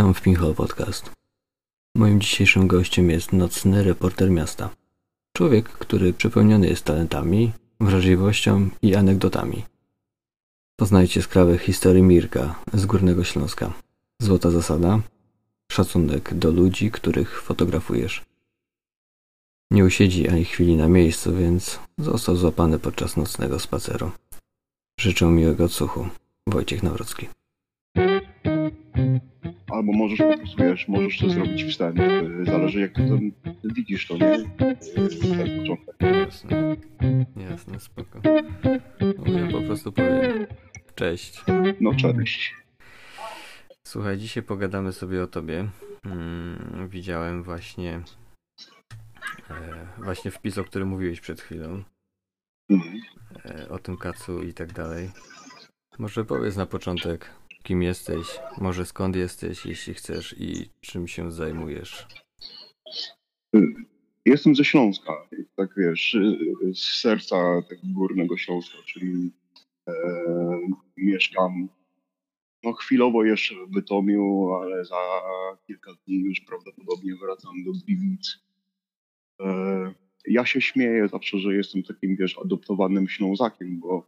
Witam w Pinhole Podcast. Moim dzisiejszym gościem jest nocny reporter miasta. Człowiek, który przepełniony jest talentami, wrażliwością i anegdotami. Poznajcie skrawę historii Mirka z Górnego Śląska. Złota zasada. Szacunek do ludzi, których fotografujesz. Nie usiedzi ani chwili na miejscu, więc został złapany podczas nocnego spaceru. Życzę miłego odsłuchu. Wojciech Nawrocki. Albo możesz po prostu, wiesz, możesz to zrobić wstęp. y, Zależy jak ty to widzisz to, nie? Y, Ten początek. Jasne. Jasne, spoko. No, Ja po prostu powiem. Cześć. No cześć. Słuchaj, dzisiaj pogadamy sobie o tobie. Mm, widziałem właśnie e, właśnie wpis, o którym mówiłeś przed chwilą. Mhm. E, o tym kacu i tak dalej. Może powiedz na początek, kim jesteś, może skąd jesteś, jeśli chcesz i czym się zajmujesz. Jestem ze Śląska, tak wiesz, z serca tego górnego Śląska, czyli e, mieszkam no chwilowo jeszcze w Bytomiu, ale za kilka dni już prawdopodobnie wracam do Gliwic. E, ja się śmieję zawsze, że jestem takim, wiesz, adoptowanym Ślązakiem, bo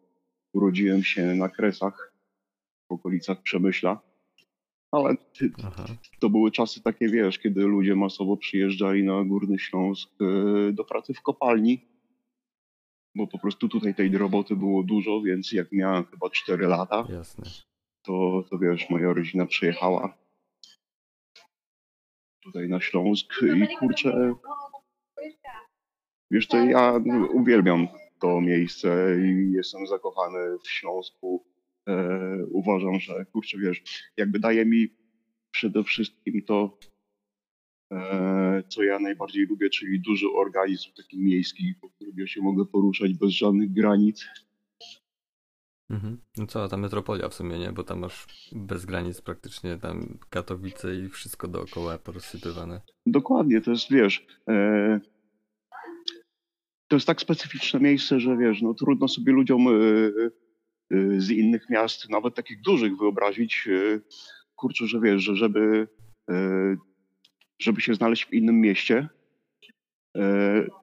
urodziłem się na Kresach, w okolicach Przemyśla. Ale Aha. to były czasy takie, wiesz, kiedy ludzie masowo przyjeżdżali na Górny Śląsk e, do pracy w kopalni, bo po prostu tutaj tej roboty było dużo, więc jak miałem chyba 4 lata, Jasne. to, to wiesz, moja rodzina przyjechała tutaj na Śląsk i kurczę, wiesz, to ja uwielbiam to miejsce i jestem zakochany w Śląsku. E, uważam, że kurczę, wiesz, jakby daje mi przede wszystkim to, e, co ja najbardziej lubię, czyli duży organizm taki miejski, po którym ja się mogę poruszać bez żadnych granic. Mhm. No cała ta metropolia w sumie, nie? Bo tam masz bez granic praktycznie tam Katowice i wszystko dookoła porozsypywane. Dokładnie, to jest, wiesz, e, to jest tak specyficzne miejsce, że wiesz, no trudno sobie ludziom e, e, z innych miast, nawet takich dużych wyobrazić, e, kurczę, że wiesz, że żeby, e, żeby się znaleźć w innym mieście,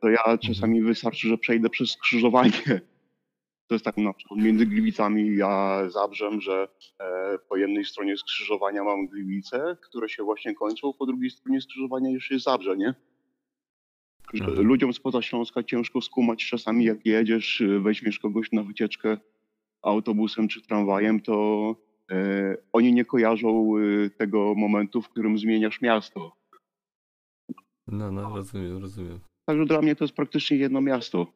to ja czasami wystarczy, że przejdę przez skrzyżowanie. To jest tak na przykład między Gliwicami a Zabrzem, że e, po jednej stronie skrzyżowania mam Gliwice, które się właśnie kończą, po drugiej stronie skrzyżowania już jest Zabrze, nie? Mhm. Ludziom spoza Śląska ciężko skumać czasami, jak jedziesz, y, weźmiesz kogoś na wycieczkę autobusem czy tramwajem, to e, oni nie kojarzą y, tego momentu, w którym zmieniasz miasto. No, no, rozumiem, rozumiem. Także dla mnie to jest praktycznie jedno miasto.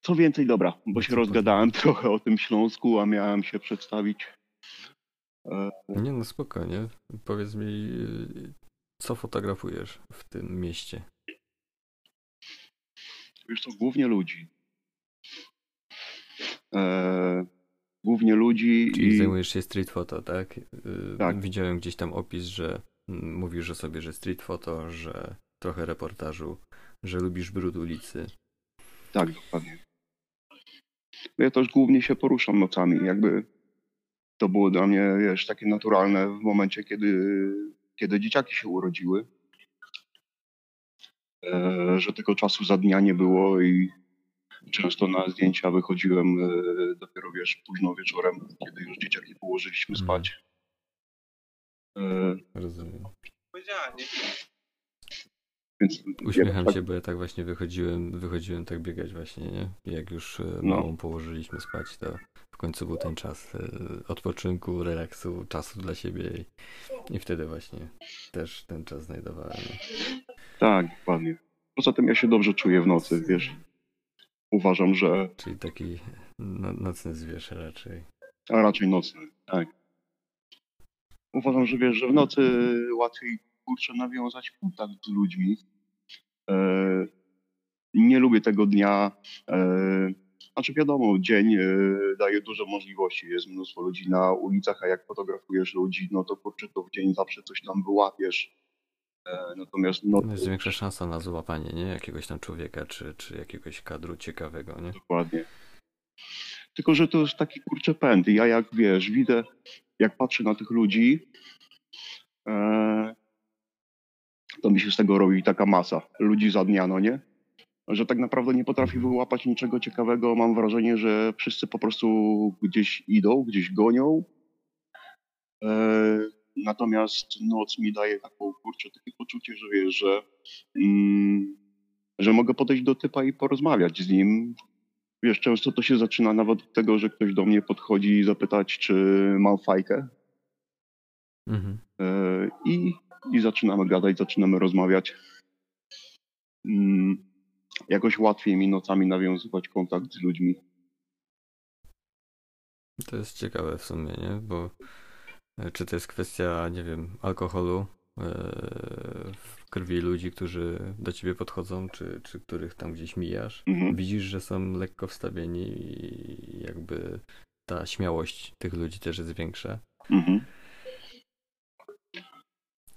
Co więcej, dobra, bo się Co rozgadałem trochę o tym Śląsku, a miałem się przedstawić. E, Nie no, spokojnie. Powiedz mi, co fotografujesz w tym mieście? Wiesz co, głównie ludzi. E, głównie ludzi Czyli i zajmujesz się street photo, tak? Y, Tak. Widziałem gdzieś tam opis, że mówisz o sobie, że street photo, że trochę reportażu, że lubisz brud ulicy. tak, dokładnie. Ja też głównie się poruszam nocami, jakby to było dla mnie, wiesz, takie naturalne w momencie, kiedy, kiedy dzieciaki się urodziły. E, że tego czasu za dnia nie było i często na zdjęcia wychodziłem e, dopiero, wiesz, późno wieczorem, kiedy już dzieciaki położyliśmy Mhm. spać. E, Rozumiem. więc Uśmiecham jak- się, bo ja tak właśnie wychodziłem, wychodziłem tak biegać właśnie, nie? Jak już e, No. małą położyliśmy spać, to w końcu był ten czas odpoczynku, relaksu, czasu dla siebie i, i wtedy właśnie też ten czas znajdowałem. Tak, dokładnie. Poza tym ja się dobrze czuję w nocy, wiesz. Uważam, że Czyli taki no, nocny zwierz raczej. a raczej nocny, tak. Uważam, że wiesz, że w nocy łatwiej kurczę nawiązać kontakt z ludźmi. E, nie lubię tego dnia. E, znaczy wiadomo, dzień e, daje dużo możliwości. Jest mnóstwo ludzi na ulicach, a jak fotografujesz ludzi, no to kurczę, to w dzień zawsze coś tam wyłapiesz. E, natomiast no, jest większa szansa na złapanie, nie? Jakiegoś tam człowieka, czy, czy jakiegoś kadru ciekawego, nie? Dokładnie. Tylko, że to jest taki kurczę pęd. Ja jak wiesz, widzę, jak patrzę na tych ludzi, e, to mi się z tego robi taka masa ludzi za dnia, no nie? Że tak naprawdę nie potrafi wyłapać niczego ciekawego. Mam wrażenie, że wszyscy po prostu gdzieś idą, gdzieś gonią. E, natomiast noc mi daje taką, kurczę, takie poczucie, że wiesz, że, mm, że mogę podejść do typa i porozmawiać z nim. Wiesz, często to się zaczyna nawet od tego, że ktoś do mnie podchodzi i zapytać, czy mam fajkę. Mhm. E, I i zaczynamy gadać, zaczynamy rozmawiać. Mm, jakoś łatwiej mi nocami nawiązywać kontakt z ludźmi. To jest ciekawe w sumie, nie? Bo czy to jest kwestia, nie wiem, alkoholu e, w krwi ludzi, którzy do ciebie podchodzą, czy, czy których tam gdzieś mijasz? Mhm. Widzisz, że są lekko wstawieni i jakby ta śmiałość tych ludzi też jest większa. Mhm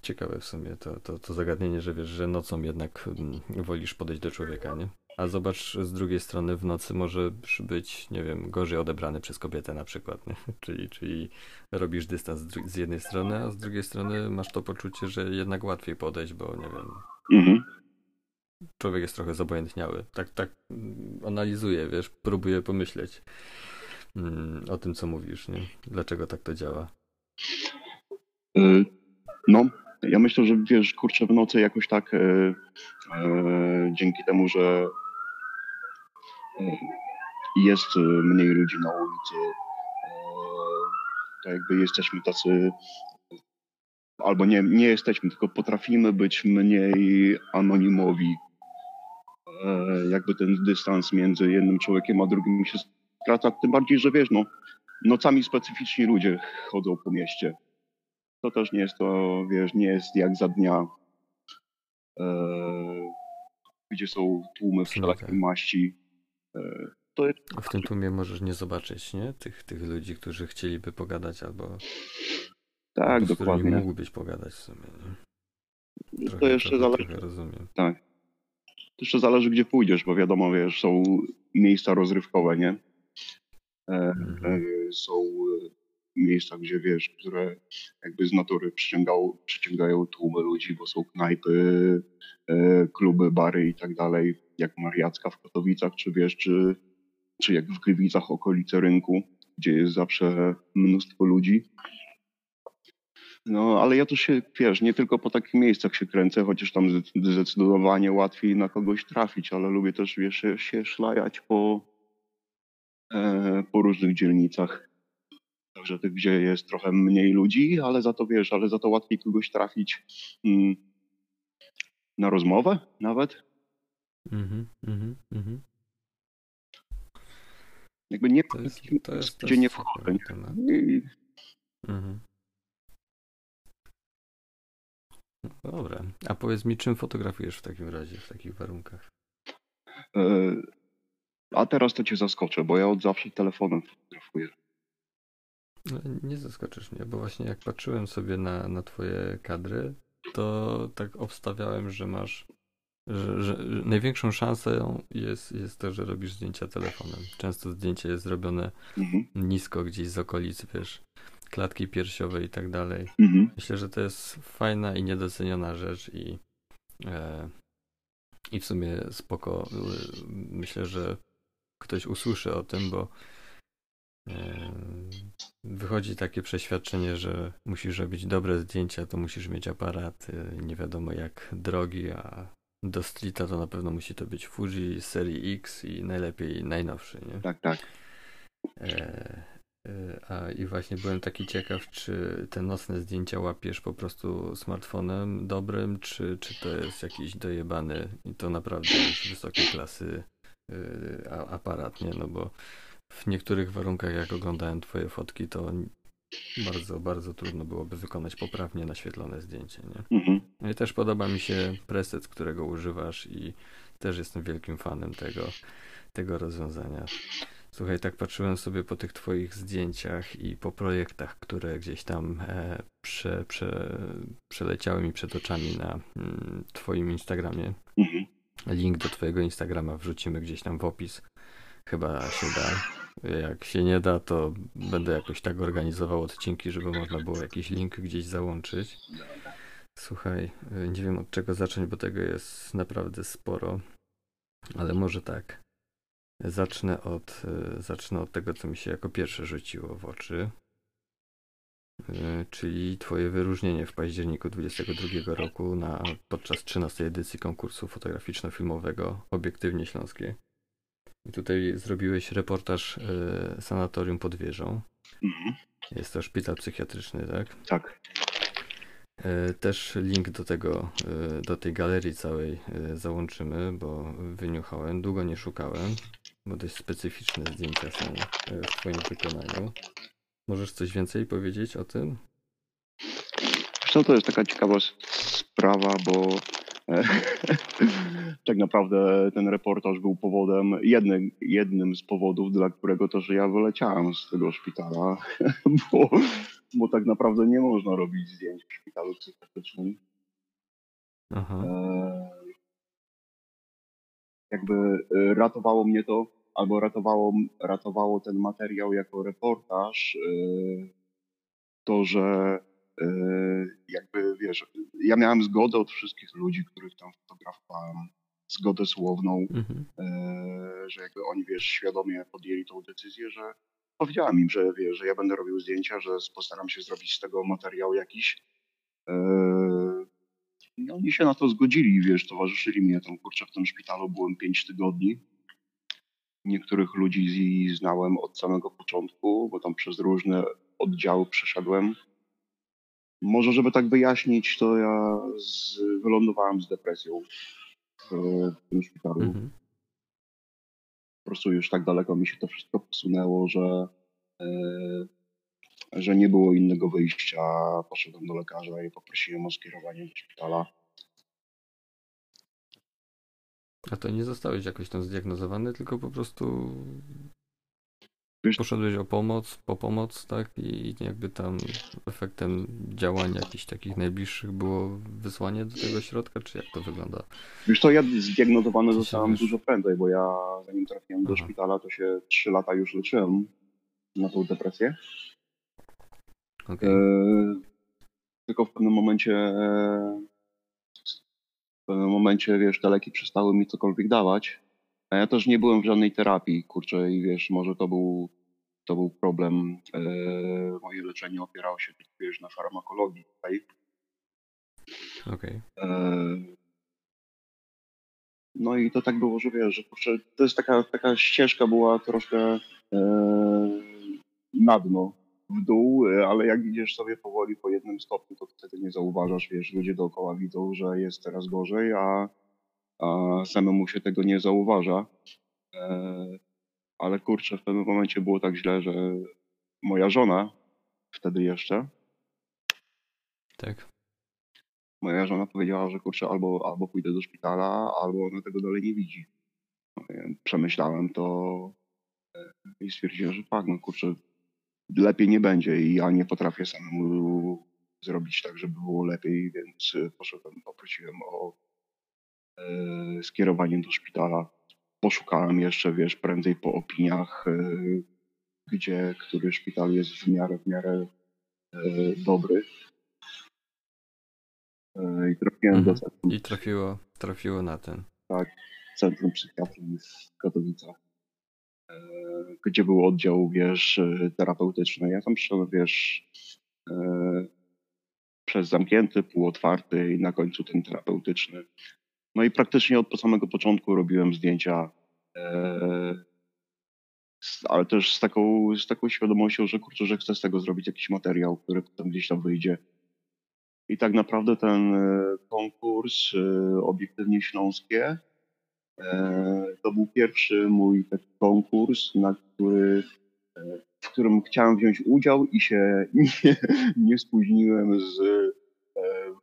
ciekawe w sumie to, to, to zagadnienie, że wiesz, że nocą jednak mm, wolisz podejść do człowieka, nie? A zobacz, z drugiej strony w nocy może być, nie wiem, gorzej odebrany przez kobietę na przykład, nie? Czyli, czyli robisz dystans z jednej strony, a z drugiej strony masz to poczucie, że jednak łatwiej podejść, bo nie wiem. Mhm. Człowiek jest trochę zobojętniały. Tak, tak mm, analizuje, wiesz, próbuje pomyśleć mm, o tym, co mówisz, nie? Dlaczego tak to działa? Y, no, ja myślę, że wiesz, kurczę, w nocy jakoś tak e, e, dzięki temu, że e, jest mniej ludzi na ulicy, e, to jakby jesteśmy tacy, albo nie, nie jesteśmy, tylko potrafimy być mniej anonimowi. E, jakby ten dystans między jednym człowiekiem a drugim się skraca, tym bardziej, że wiesz, no, nocami specyficzni ludzie chodzą po mieście to też nie jest to, wiesz, nie jest jak za dnia, e, gdzie są tłumy wszelakiej maści. E, to jest... W tym tłumie możesz nie zobaczyć, nie? Tych, tych ludzi, którzy chcieliby pogadać albo tak, albo dokładnie. Z mógłbyś pogadać w sumie. Nie? Trochę, to jeszcze trochę, zależy. Trochę rozumiem. Tak. To jeszcze zależy, gdzie pójdziesz, bo wiadomo, wiesz, są miejsca rozrywkowe, nie? E, mhm. e, są miejsca, gdzie wiesz, które jakby z natury przyciągają, przyciągają tłumy ludzi, bo są knajpy, e, kluby, bary i tak dalej, jak Mariacka w Katowicach, czy wiesz, czy, czy jak w Gliwicach okolice rynku, gdzie jest zawsze mnóstwo ludzi. No, ale ja tu się, wiesz, nie tylko po takich miejscach się kręcę, chociaż tam zdecydowanie łatwiej na kogoś trafić, ale lubię też, wiesz, się szlajać po, e, po różnych dzielnicach. Także tych, gdzie jest trochę mniej ludzi, ale za to wiesz, ale za to łatwiej kogoś trafić mm, na rozmowę nawet. Mhm, mhm, mhm. Jakby nie to jest, to jest, gdzie nie wchodzę. I... Mhm. Dobra. A powiedz mi, czym fotografujesz w takim razie, w takich warunkach? E, a teraz to cię zaskoczę, bo ja od zawsze telefonem fotografuję. No, nie zaskoczysz mnie, bo właśnie jak patrzyłem sobie na, na twoje kadry, to tak obstawiałem, że masz, że, że największą szansą jest, jest to, że robisz zdjęcia telefonem. Często zdjęcie jest zrobione mhm. nisko gdzieś z okolicy, wiesz, klatki piersiowej i tak dalej. Mhm. Myślę, że to jest fajna i niedoceniona rzecz i, e, i w sumie spoko. Myślę, że ktoś usłyszy o tym, bo Wychodzi takie przeświadczenie, że musisz robić dobre zdjęcia, to musisz mieć aparat nie wiadomo jak drogi, a do streeta to na pewno musi to być Fuji serii X i najlepiej najnowszy, nie? Tak, tak. E, e, a i właśnie byłem taki ciekaw, czy te nocne zdjęcia łapiesz po prostu smartfonem dobrym, czy, czy to jest jakiś dojebany i to naprawdę już wysokiej klasy e, aparat, nie? No bo w niektórych warunkach, jak oglądałem Twoje fotki, to bardzo, bardzo trudno byłoby wykonać poprawnie naświetlone zdjęcie. Nie? Mhm. No i też podoba mi się preset, którego używasz i też jestem wielkim fanem tego, tego rozwiązania. Słuchaj, tak patrzyłem sobie po tych Twoich zdjęciach i po projektach, które gdzieś tam e, prze, prze, przeleciały mi przed oczami na mm, Twoim Instagramie. Mhm. Link do Twojego Instagrama wrzucimy gdzieś tam w opis. Chyba się da. Jak się nie da, to będę jakoś tak organizował odcinki, żeby można było jakiś link gdzieś załączyć. Słuchaj, nie wiem od czego zacząć, bo tego jest naprawdę sporo, ale może tak. Zacznę od, zacznę od tego, co mi się jako pierwsze rzuciło w oczy. Czyli Twoje wyróżnienie w październiku 2022 roku na, podczas 13 edycji konkursu fotograficzno-filmowego Obiektywnie Śląskie. I tutaj zrobiłeś reportaż y, Sanatorium pod wieżą. Mhm. Jest to szpital psychiatryczny, tak? Tak. Y, też link do tego, y, do tej galerii całej załączymy, bo wyniuchałem. Długo nie szukałem, bo dość specyficzne zdjęcia są w Twoim wykonaniu. Możesz coś więcej powiedzieć o tym? Co to jest taka ciekawa sprawa, bo tak naprawdę ten reportaż był powodem, jednym, jednym z powodów, dla którego to, że ja wyleciałem z tego szpitala, bo, bo tak naprawdę nie można robić zdjęć w szpitalu psychiatrycznym. Aha. E, jakby e, ratowało mnie to, albo ratowało, ratowało ten materiał jako reportaż, e, to, że jakby wiesz, ja miałem zgodę od wszystkich ludzi, których tam fotografowałem, zgodę słowną, mhm. E, że jakby oni, wiesz, świadomie podjęli tą decyzję, że powiedziałem im, że wiesz, że ja będę robił zdjęcia, że postaram się zrobić z tego materiał jakiś. E, I oni się na to zgodzili, wiesz, towarzyszyli mnie tam, kurczę, w tym szpitalu byłem pięć tygodni. Niektórych ludzi znałem od samego początku, bo tam przez różne oddziały przeszedłem może, żeby tak wyjaśnić, to ja z, wylądowałem z depresją w, w tym szpitalu. Mhm. Po prostu już tak daleko mi się to wszystko posunęło, że, e, że nie było innego wyjścia. Poszedłem do lekarza i poprosiłem o skierowanie do szpitala. A to nie zostałeś jakoś tam zdiagnozowany, tylko po prostu Poszedłeś o pomoc, po pomoc, tak? I jakby tam efektem działań jakichś takich najbliższych było wysłanie do tego środka, czy jak to wygląda? Wiesz to ja zdiagnozowany zostałem wiesz... dużo prędzej, bo ja zanim trafiłem do Aha. szpitala, to się trzy lata już leczyłem na tą depresję. Okay. E, tylko w pewnym momencie e, w pewnym momencie, wiesz, te leki przestały mi cokolwiek dawać. A ja też nie byłem w żadnej terapii, kurczę, i wiesz, może to był to był problem. E, moje leczenie opierało się, wiesz, na farmakologii tutaj. Okej. Okay. E, no i to tak było, że wiesz, że kurczę, to jest taka, taka ścieżka była troszkę e, na dno, w dół, ale jak idziesz sobie powoli po jednym stopniu, to wtedy nie zauważasz, wiesz, ludzie dookoła widzą, że jest teraz gorzej, a, a samemu się tego nie zauważa ale kurczę, w pewnym momencie było tak źle, że moja żona, wtedy jeszcze, tak. Moja żona powiedziała, że kurczę, albo, albo pójdę do szpitala, albo ona tego dalej nie widzi. No, przemyślałem to e, i stwierdziłem, że tak, no kurczę, lepiej nie będzie i ja nie potrafię samemu zrobić tak, żeby było lepiej, więc poszedłem, poprosiłem o e, skierowanie do szpitala poszukałem jeszcze, wiesz, prędzej po opiniach, e, gdzie który szpital jest w miarę, w miarę e, dobry. E, I trafiłem mhm. do centrum. I trafiło, trafiło na ten. Tak, Centrum Psychiatrii w Katowicach, gdzie był oddział, wiesz, terapeutyczny. Ja tam przyszedłem, wiesz, przez zamknięty, półotwarty i na końcu ten terapeutyczny. No i praktycznie od samego początku robiłem zdjęcia, e, ale też z taką, z taką świadomością, że kurczę, że chcę z tego zrobić jakiś materiał, który potem gdzieś tam wyjdzie. I tak naprawdę ten e, konkurs e, obiektywnie śląskie to był pierwszy mój taki konkurs, na który, w którym chciałem wziąć udział i się nie, nie spóźniłem z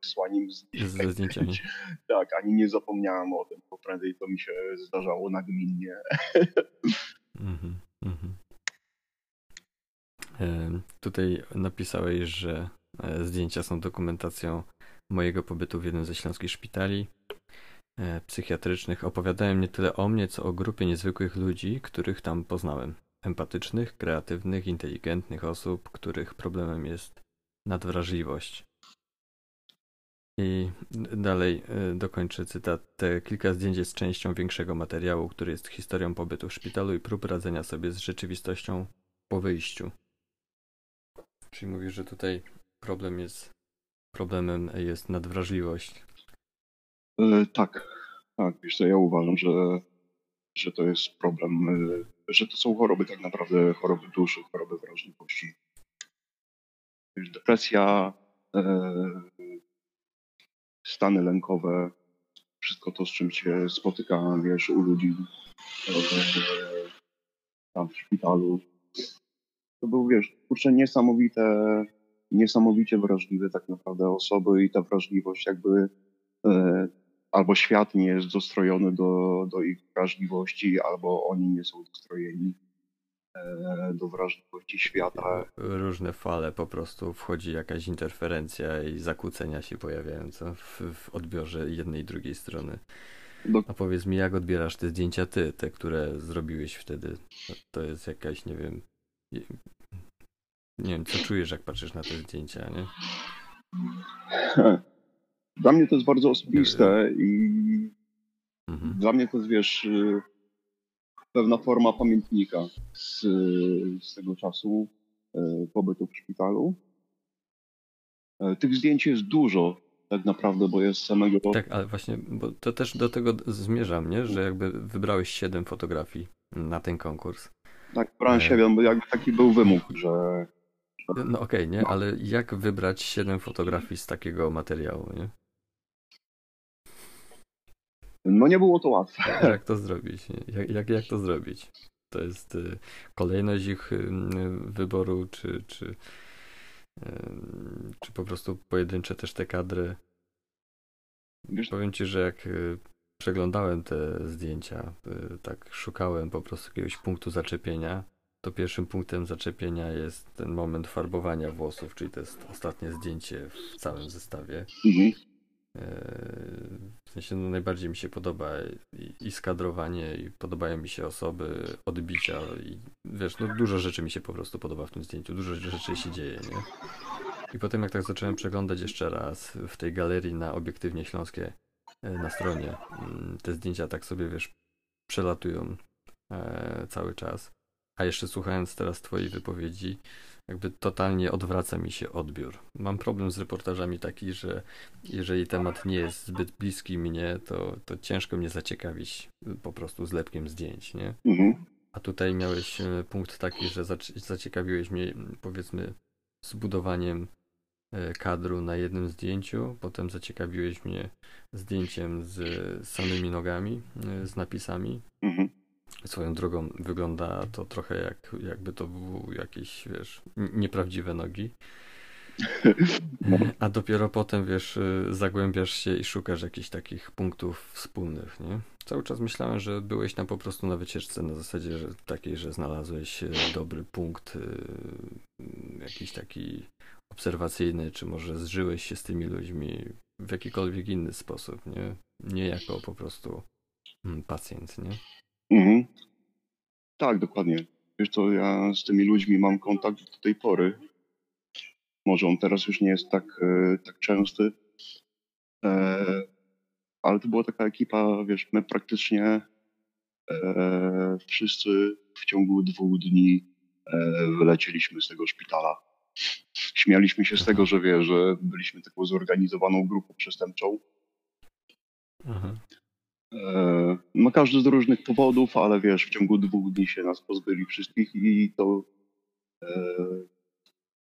wysłaniem zdjęć. Tak, ani nie zapomniałem o tym, bo prędzej to mi się zdarzało nagminnie. Mhm, mhm. Tutaj napisałeś, że e, zdjęcia są dokumentacją mojego pobytu w jednym ze śląskich szpitali e, psychiatrycznych. Opowiadałem nie tyle o mnie, co o grupie niezwykłych ludzi, których tam poznałem. empatycznych, kreatywnych, inteligentnych osób, których problemem jest nadwrażliwość. I dalej y, dokończę cytat. Te kilka zdjęć jest częścią większego materiału, który jest historią pobytu w szpitalu i prób radzenia sobie z rzeczywistością po wyjściu. Czyli mówisz, że tutaj problem jest problemem jest nadwrażliwość. E, tak, tak. Wiesz ja uważam, że, że to jest problem, e, że to są choroby tak naprawdę choroby duszy, choroby wrażliwości. Depresja, e, stany lękowe, wszystko to, z czym się spotyka, wiesz, u ludzi e, tam w szpitalu. To był, wiesz, kurczę, niesamowite, niesamowicie wrażliwe tak naprawdę osoby i ta wrażliwość jakby e, albo świat nie jest dostrojony do, do ich wrażliwości, albo oni nie są dostrojeni do wrażliwości świata. Różne fale po prostu wchodzi jakaś interferencja i zakłócenia się pojawiają w, w odbiorze jednej i drugiej strony. Do... A powiedz mi, jak odbierasz te zdjęcia ty, te, które zrobiłeś wtedy? To jest jakaś, nie wiem, nie wiem, co czujesz, jak patrzysz na te zdjęcia, nie? Dla mnie to jest bardzo osobiste i mhm. dla mnie to jest, wiesz, pewna forma pamiętnika z, z tego czasu e, pobytu w szpitalu. E, tych zdjęć jest dużo tak naprawdę, bo jest samego... Tak, ale właśnie, bo to też do tego zmierzam, nie? Że jakby wybrałeś siedem fotografii na ten konkurs. Tak, wybrałem e... siedem, bo jakby taki był wymóg, że... No okej, okay, nie? Ale jak wybrać siedem fotografii z takiego materiału, nie? No nie było to łatwe. Jak to zrobić? Jak, jak, jak to zrobić? To jest y, kolejność ich y, wyboru, czy, czy, y, czy po prostu pojedyncze też te kadry? Wiesz, Powiem ci, że jak przeglądałem te zdjęcia, tak szukałem po prostu jakiegoś punktu zaczepienia, to pierwszym punktem zaczepienia jest ten moment farbowania włosów, czyli to jest ostatnie zdjęcie w całym zestawie. Mhm. W sensie no, najbardziej mi się podoba i, i skadrowanie, i podobają mi się osoby, odbicia i wiesz, no dużo rzeczy mi się po prostu podoba w tym zdjęciu, dużo rzeczy się dzieje, nie? I potem jak tak zacząłem przeglądać jeszcze raz w tej galerii na Obiektywnie Śląskie e, na stronie, mm, te zdjęcia tak sobie, wiesz, przelatują e, cały czas. A jeszcze słuchając teraz twojej wypowiedzi, jakby totalnie odwraca mi się odbiór. Mam problem z reportażami taki, że jeżeli temat nie jest zbyt bliski mnie, to, to ciężko mnie zaciekawić po prostu zlepkiem zdjęć, nie? Mhm. A tutaj miałeś e, punkt taki, że zaciekawiłeś mnie powiedzmy zbudowaniem e, kadru na jednym zdjęciu, potem zaciekawiłeś mnie zdjęciem z samymi nogami, e, z napisami. Mhm Swoją drogą wygląda to trochę jak, jakby to były jakieś, wiesz, nieprawdziwe nogi. A dopiero potem, wiesz, y, zagłębiasz się i szukasz jakichś takich punktów wspólnych, nie? Cały czas myślałem, że byłeś tam po prostu na wycieczce na zasadzie że takiej, że znalazłeś y, dobry punkt, y, jakiś taki obserwacyjny, czy może zżyłeś się z tymi ludźmi w jakikolwiek inny sposób, nie? Nie jako po prostu mm, pacjent, nie? Mhm. Tak, dokładnie. Wiesz co, ja z tymi ludźmi mam kontakt do tej pory. Może on teraz już nie jest tak, e, tak częsty, e, ale to była taka ekipa, wiesz, my praktycznie e, wszyscy w ciągu dwóch dni e, wylecieliśmy z tego szpitala. Śmialiśmy się z tego, że wiesz, że byliśmy taką zorganizowaną grupą przestępczą. Mhm. E, no każdy z różnych powodów, ale wiesz, w ciągu dwóch dni się nas pozbyli wszystkich i to, e,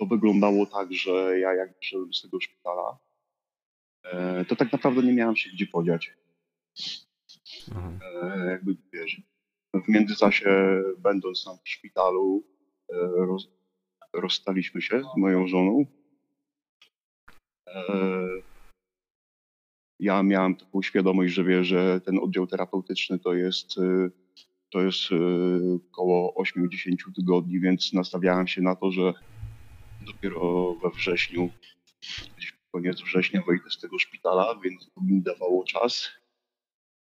to wyglądało tak, że ja jak wyszedłem z tego szpitala, e, to tak naprawdę nie miałem się gdzie podziać. Mhm. Jakby wiesz, w międzyczasie będąc tam w szpitalu roz, rozstaliśmy się z moją żoną ja miałem taką świadomość, że wie, że ten oddział terapeutyczny to jest, y, to jest y, około 8-10 tygodni, więc nastawiałem się na to, że dopiero we wrześniu, koniec września wyjdę z tego szpitala, więc to mi dawało czas,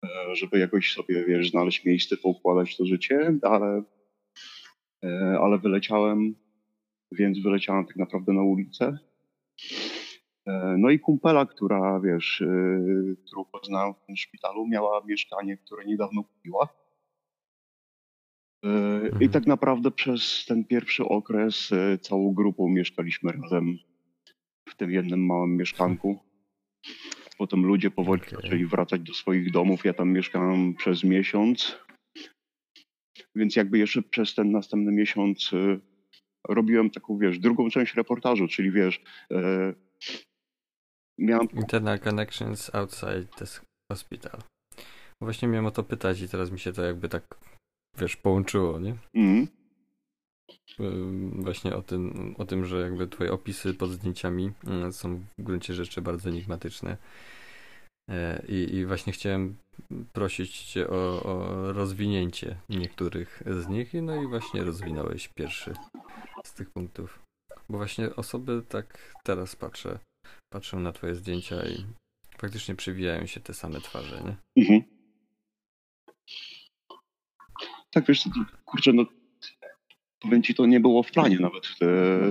e, żeby jakoś sobie, wiesz, znaleźć miejsce, poukładać to życie, ale e, ale wyleciałem, więc wyleciałem tak naprawdę na ulicę. E, no i kumpela, która, wiesz, którą poznałem w tym szpitalu, miała mieszkanie, które niedawno kupiła. I Mhm. tak naprawdę przez ten pierwszy okres całą grupą mieszkaliśmy razem w tym jednym małym mieszkanku. Potem ludzie powoli Okej. zaczęli wracać do swoich domów. Ja tam mieszkałem przez miesiąc. Więc jakby jeszcze przez ten następny miesiąc robiłem taką, wiesz, drugą część reportażu, czyli wiesz, miałem... Internal connections outside the hospital. Właśnie miałem o to pytać i teraz mi się to jakby tak, wiesz, połączyło, nie? Ym, Właśnie o tym, o tym, że jakby twoje opisy pod zdjęciami mm, są w gruncie rzeczy bardzo enigmatyczne. E, I, i właśnie chciałem prosić cię o, o rozwinięcie niektórych z nich, no i właśnie rozwinąłeś pierwszy z tych punktów. Bo właśnie osoby tak teraz patrzę, patrzę na twoje zdjęcia i faktycznie przywijają się te same twarze, nie? mhm. Tak, wiesz, kurczę, no powiem ci, to nie było w planie nawet. E,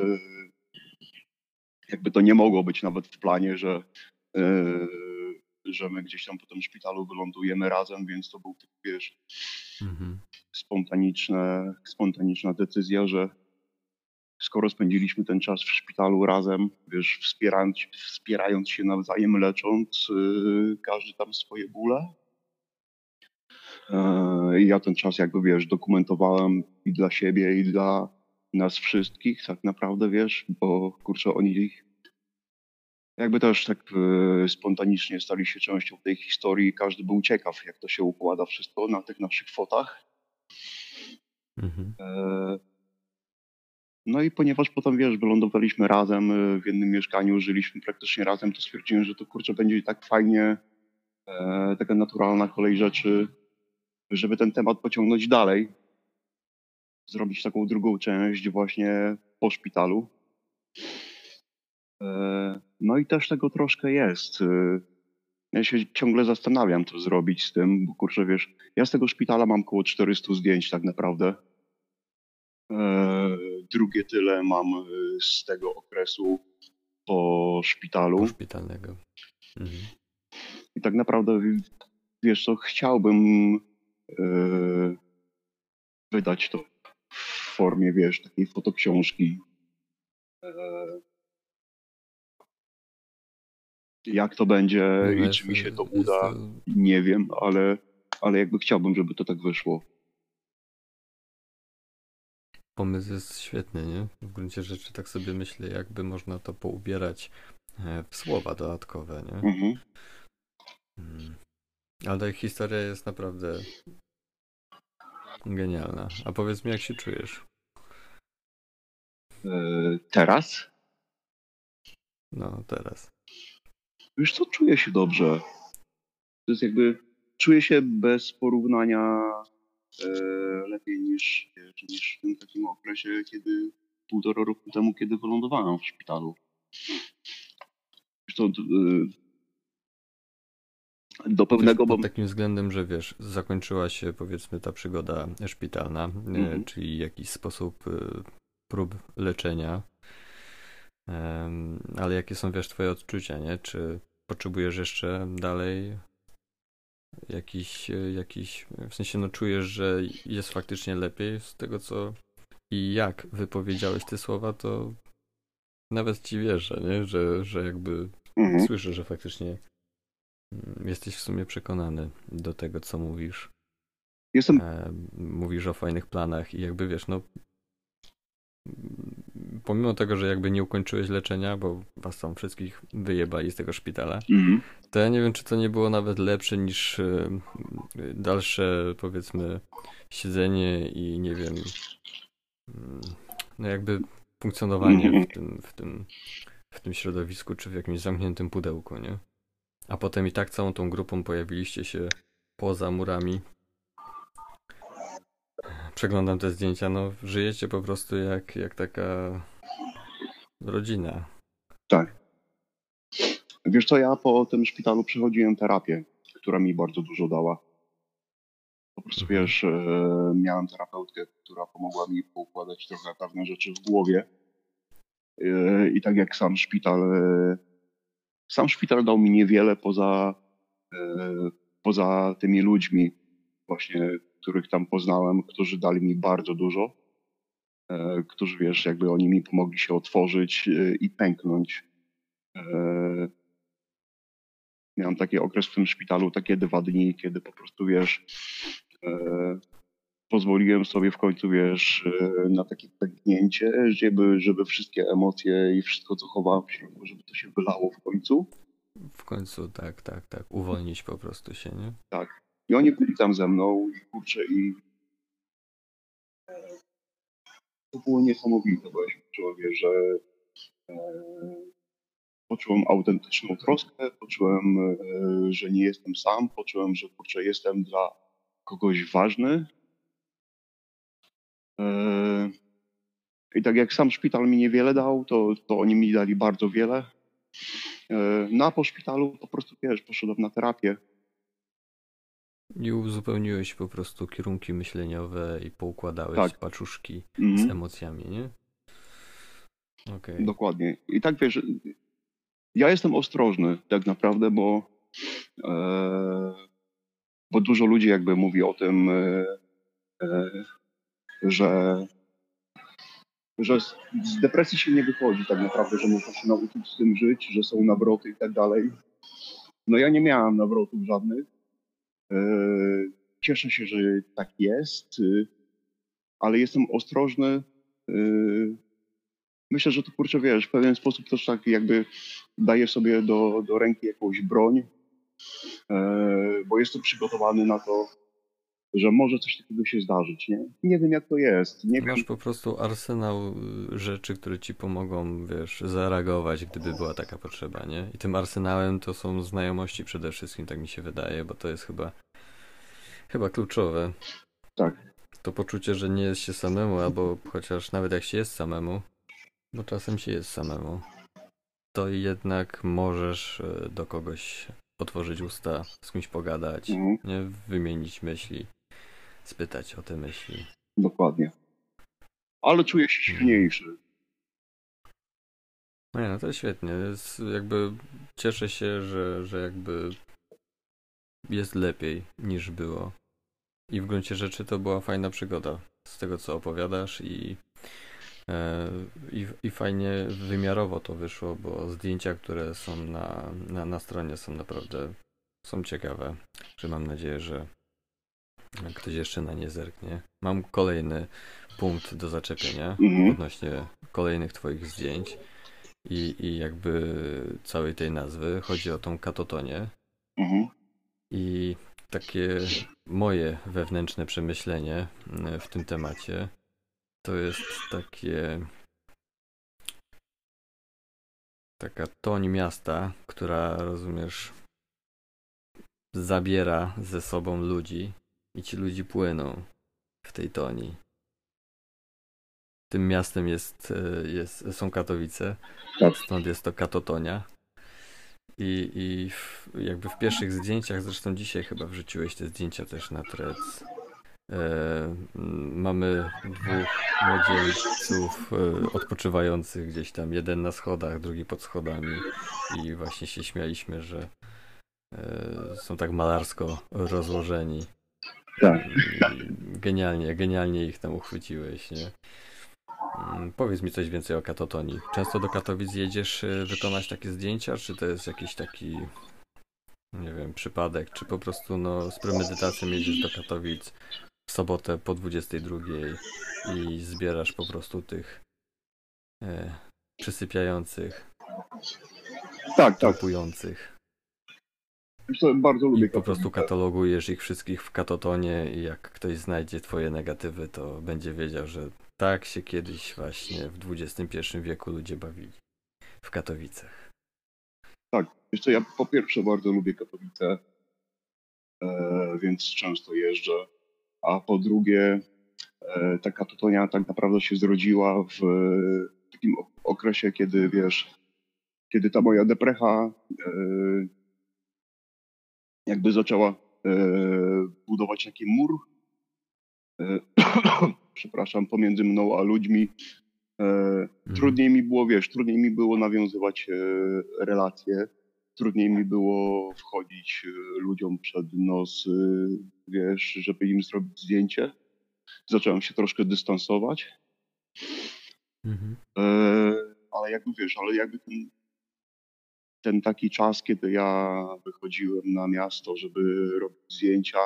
jakby to nie mogło być nawet w planie, że, e, że my gdzieś tam po tym szpitalu wylądujemy razem, więc to był, wiesz, Mhm. spontaniczne, spontaniczna decyzja, że skoro spędziliśmy ten czas w szpitalu razem, wiesz, wspierając, wspierając się nawzajem, lecząc yy, każdy tam swoje bóle. Yy, ja ten czas jakby, wiesz, dokumentowałem i dla siebie, i dla nas wszystkich tak naprawdę, wiesz, bo kurczę, oni jakby też tak yy, spontanicznie stali się częścią tej historii każdy był ciekaw, jak to się układa wszystko na tych naszych fotach. Mhm. E, No i ponieważ potem, wiesz, wylądowaliśmy razem e, w jednym mieszkaniu, żyliśmy praktycznie razem, to stwierdziłem, że to kurczę będzie tak fajnie, e, taka naturalna kolej rzeczy, żeby ten temat pociągnąć dalej. Zrobić taką drugą część właśnie po szpitalu. E, No i też tego troszkę jest. E, Ja się ciągle zastanawiam, co zrobić z tym, bo kurczę, wiesz, ja z tego szpitala mam około 400 zdjęć tak naprawdę. E, Drugie tyle mam e, z tego okresu po szpitalu. Szpitalnego. Mhm. I tak naprawdę, wiesz co, chciałbym e, wydać to w formie, wiesz, takiej fotoksiążki. Jak to będzie No i czy mi się to uda, to- nie wiem, ale, ale jakby chciałbym, żeby to tak wyszło. Pomysł jest świetny, nie? W gruncie rzeczy tak sobie myślę, jakby można to poubierać e, w słowa dodatkowe, nie? Mhm. Mm. Ale ta historia jest naprawdę genialna. A powiedz mi, jak się czujesz? E, Teraz? No, teraz. Wiesz co, czuję się dobrze. To jest jakby, czuję się bez porównania lepiej niż, niż w tym takim okresie, kiedy półtora roku temu, kiedy wylądowałem w szpitalu. To, e, do pewnego Pod takim względem, że wiesz, zakończyła się powiedzmy ta przygoda szpitalna, e, Mhm. czyli jakiś sposób e, prób leczenia. Ale jakie są, wiesz, twoje odczucia, nie? Czy potrzebujesz jeszcze dalej jakiś, e, jakiś, w sensie no czujesz, że jest faktycznie lepiej z tego co i jak wypowiedziałeś te słowa, to nawet ci wierzę, nie? Że, że jakby Mhm. słyszę, że faktycznie mm, jesteś w sumie przekonany do tego, co mówisz. Jestem, E, mówisz o fajnych planach i jakby wiesz, no pomimo tego, że jakby nie ukończyłeś leczenia, bo was tam wszystkich wyjebali z tego szpitala, mhm. to ja nie wiem, czy to nie było nawet lepsze niż e, dalsze, powiedzmy, siedzenie i nie wiem, mm, no jakby funkcjonowanie Mhm. w tym, w tym, w tym środowisku, czy w jakimś zamkniętym pudełku, nie? A potem i tak całą tą grupą pojawiliście się poza murami. Przeglądam te zdjęcia, no żyjecie po prostu jak, jak taka rodzina. tak. Wiesz co, ja po tym szpitalu przechodziłem terapię, która mi bardzo dużo dała. Po prostu wiesz, e, miałem terapeutkę, która pomogła mi poukładać trochę pewne rzeczy w głowie. E, I tak jak sam szpital, e, sam szpital dał mi niewiele poza, poza tymi ludźmi, właśnie, których tam poznałem, którzy dali mi bardzo dużo, którzy wiesz, jakby oni mi pomogli się otworzyć i pęknąć. Miałem taki okres w tym szpitalu, takie dwa dni, kiedy po prostu wiesz, E, pozwoliłem sobie w końcu, wiesz, e, na takie pęknięcie, żeby, żeby wszystkie emocje i wszystko, co chowałem w środku, żeby to się wylało w końcu. W końcu, tak, tak, tak. Uwolnić po prostu się, nie? Tak. I oni byli tam ze mną i kurczę i to było niesamowite, bo ja się poczułem, że e, poczułem autentyczną troskę, poczułem, e, że nie jestem sam, poczułem, że kurczę, jestem dla kogoś ważny. E, I tak jak sam szpital mi niewiele dał, to, to oni mi dali bardzo wiele. E, no po szpitalu po prostu, wiesz, poszedłem na terapię. I uzupełniłeś po prostu kierunki myśleniowe i poukładałeś tak. paczuszki mm -hmm. z emocjami, nie? Okay. Dokładnie. I tak wiesz, ja jestem ostrożny tak naprawdę, bo e, bo dużo ludzi jakby mówi o tym, e, e, że, że z depresji się nie wychodzi tak naprawdę, że można się nauczyć z tym żyć, że są nawroty i tak dalej. No ja nie miałem nawrotów żadnych. E, cieszę się, że tak jest, ale jestem ostrożny. Myślę, że to kurczę, wiesz, w pewien sposób też tak jakby daje sobie do, do ręki jakąś broń, E, bo jestem przygotowany na to, że może coś takiego się zdarzyć. Nie, nie wiem, jak to jest. Nie Masz wiem. po prostu arsenał y, rzeczy, które ci pomogą, wiesz, zareagować, gdyby była taka potrzeba, nie? I tym arsenałem to są znajomości przede wszystkim, tak mi się wydaje, bo to jest chyba, chyba kluczowe. Tak. To poczucie, że nie jest się samemu, albo chociaż nawet jak się jest samemu, bo czasem się jest samemu, to jednak możesz y, do kogoś otworzyć usta, z kimś pogadać, mhm. nie? wymienić myśli, spytać o te myśli. Dokładnie. Ale czuję się mhm. silniejszy. No, nie, no to świetnie. Jest jakby cieszę się, że, że jakby jest lepiej niż było. I w gruncie rzeczy to była fajna przygoda z tego, co opowiadasz i E, I, I fajnie wymiarowo to wyszło, bo zdjęcia, które są na, na, na stronie są naprawdę są ciekawe, że mam nadzieję, że ktoś jeszcze na nie zerknie. Mam kolejny punkt do zaczepienia mhm. odnośnie kolejnych twoich zdjęć i, i jakby całej tej nazwy. Chodzi o tą katotonię. Mhm. I takie moje wewnętrzne przemyślenie w tym temacie to jest takie taka toń miasta, która rozumiesz zabiera ze sobą ludzi i ci ludzi płyną w tej toni. Tym miastem jest, e, jest, są Katowice, tak. stąd jest to Katotonia. I, I w, jakby w pierwszych zdjęciach, zresztą dzisiaj chyba wrzuciłeś te zdjęcia też na Threads, E, mamy dwóch młodzieńców e, odpoczywających gdzieś tam, jeden na schodach, drugi pod schodami i właśnie się śmialiśmy, że e, są tak malarsko rozłożeni. Tak. Genialnie, genialnie ich tam uchwyciłeś, nie? Mm, powiedz mi coś więcej o katotonii. Często do Katowic jedziesz wykonać takie zdjęcia, czy to jest jakiś taki, nie wiem, przypadek, czy po prostu no, z premedytacją jedziesz do Katowic, w sobotę po 22 i zbierasz po prostu tych e, przysypiających, tak, tak. Bardzo lubię I po prostu katalogujesz ich wszystkich w katotonie i jak ktoś znajdzie twoje negatywy, to będzie wiedział, że tak się kiedyś właśnie w XXI wieku ludzie bawili w Katowicach. Tak, jeszcze ja po pierwsze bardzo lubię Katowice, e, więc często jeżdżę a po drugie e, ta katotonia tak naprawdę się zrodziła w takim okresie, kiedy wiesz, kiedy ta moja deprecha e, jakby zaczęła e, budować taki mur e, przepraszam, pomiędzy mną a ludźmi. E, mhm. Trudniej mi było, wiesz, trudniej mi było nawiązywać relacje, trudniej mi było wchodzić ludziom przed nos, wiesz, żeby im zrobić zdjęcie. Zacząłem się troszkę dystansować. Mhm. Ale jakby wiesz, ale jakby ten, ten taki czas, kiedy ja wychodziłem na miasto, żeby robić zdjęcia,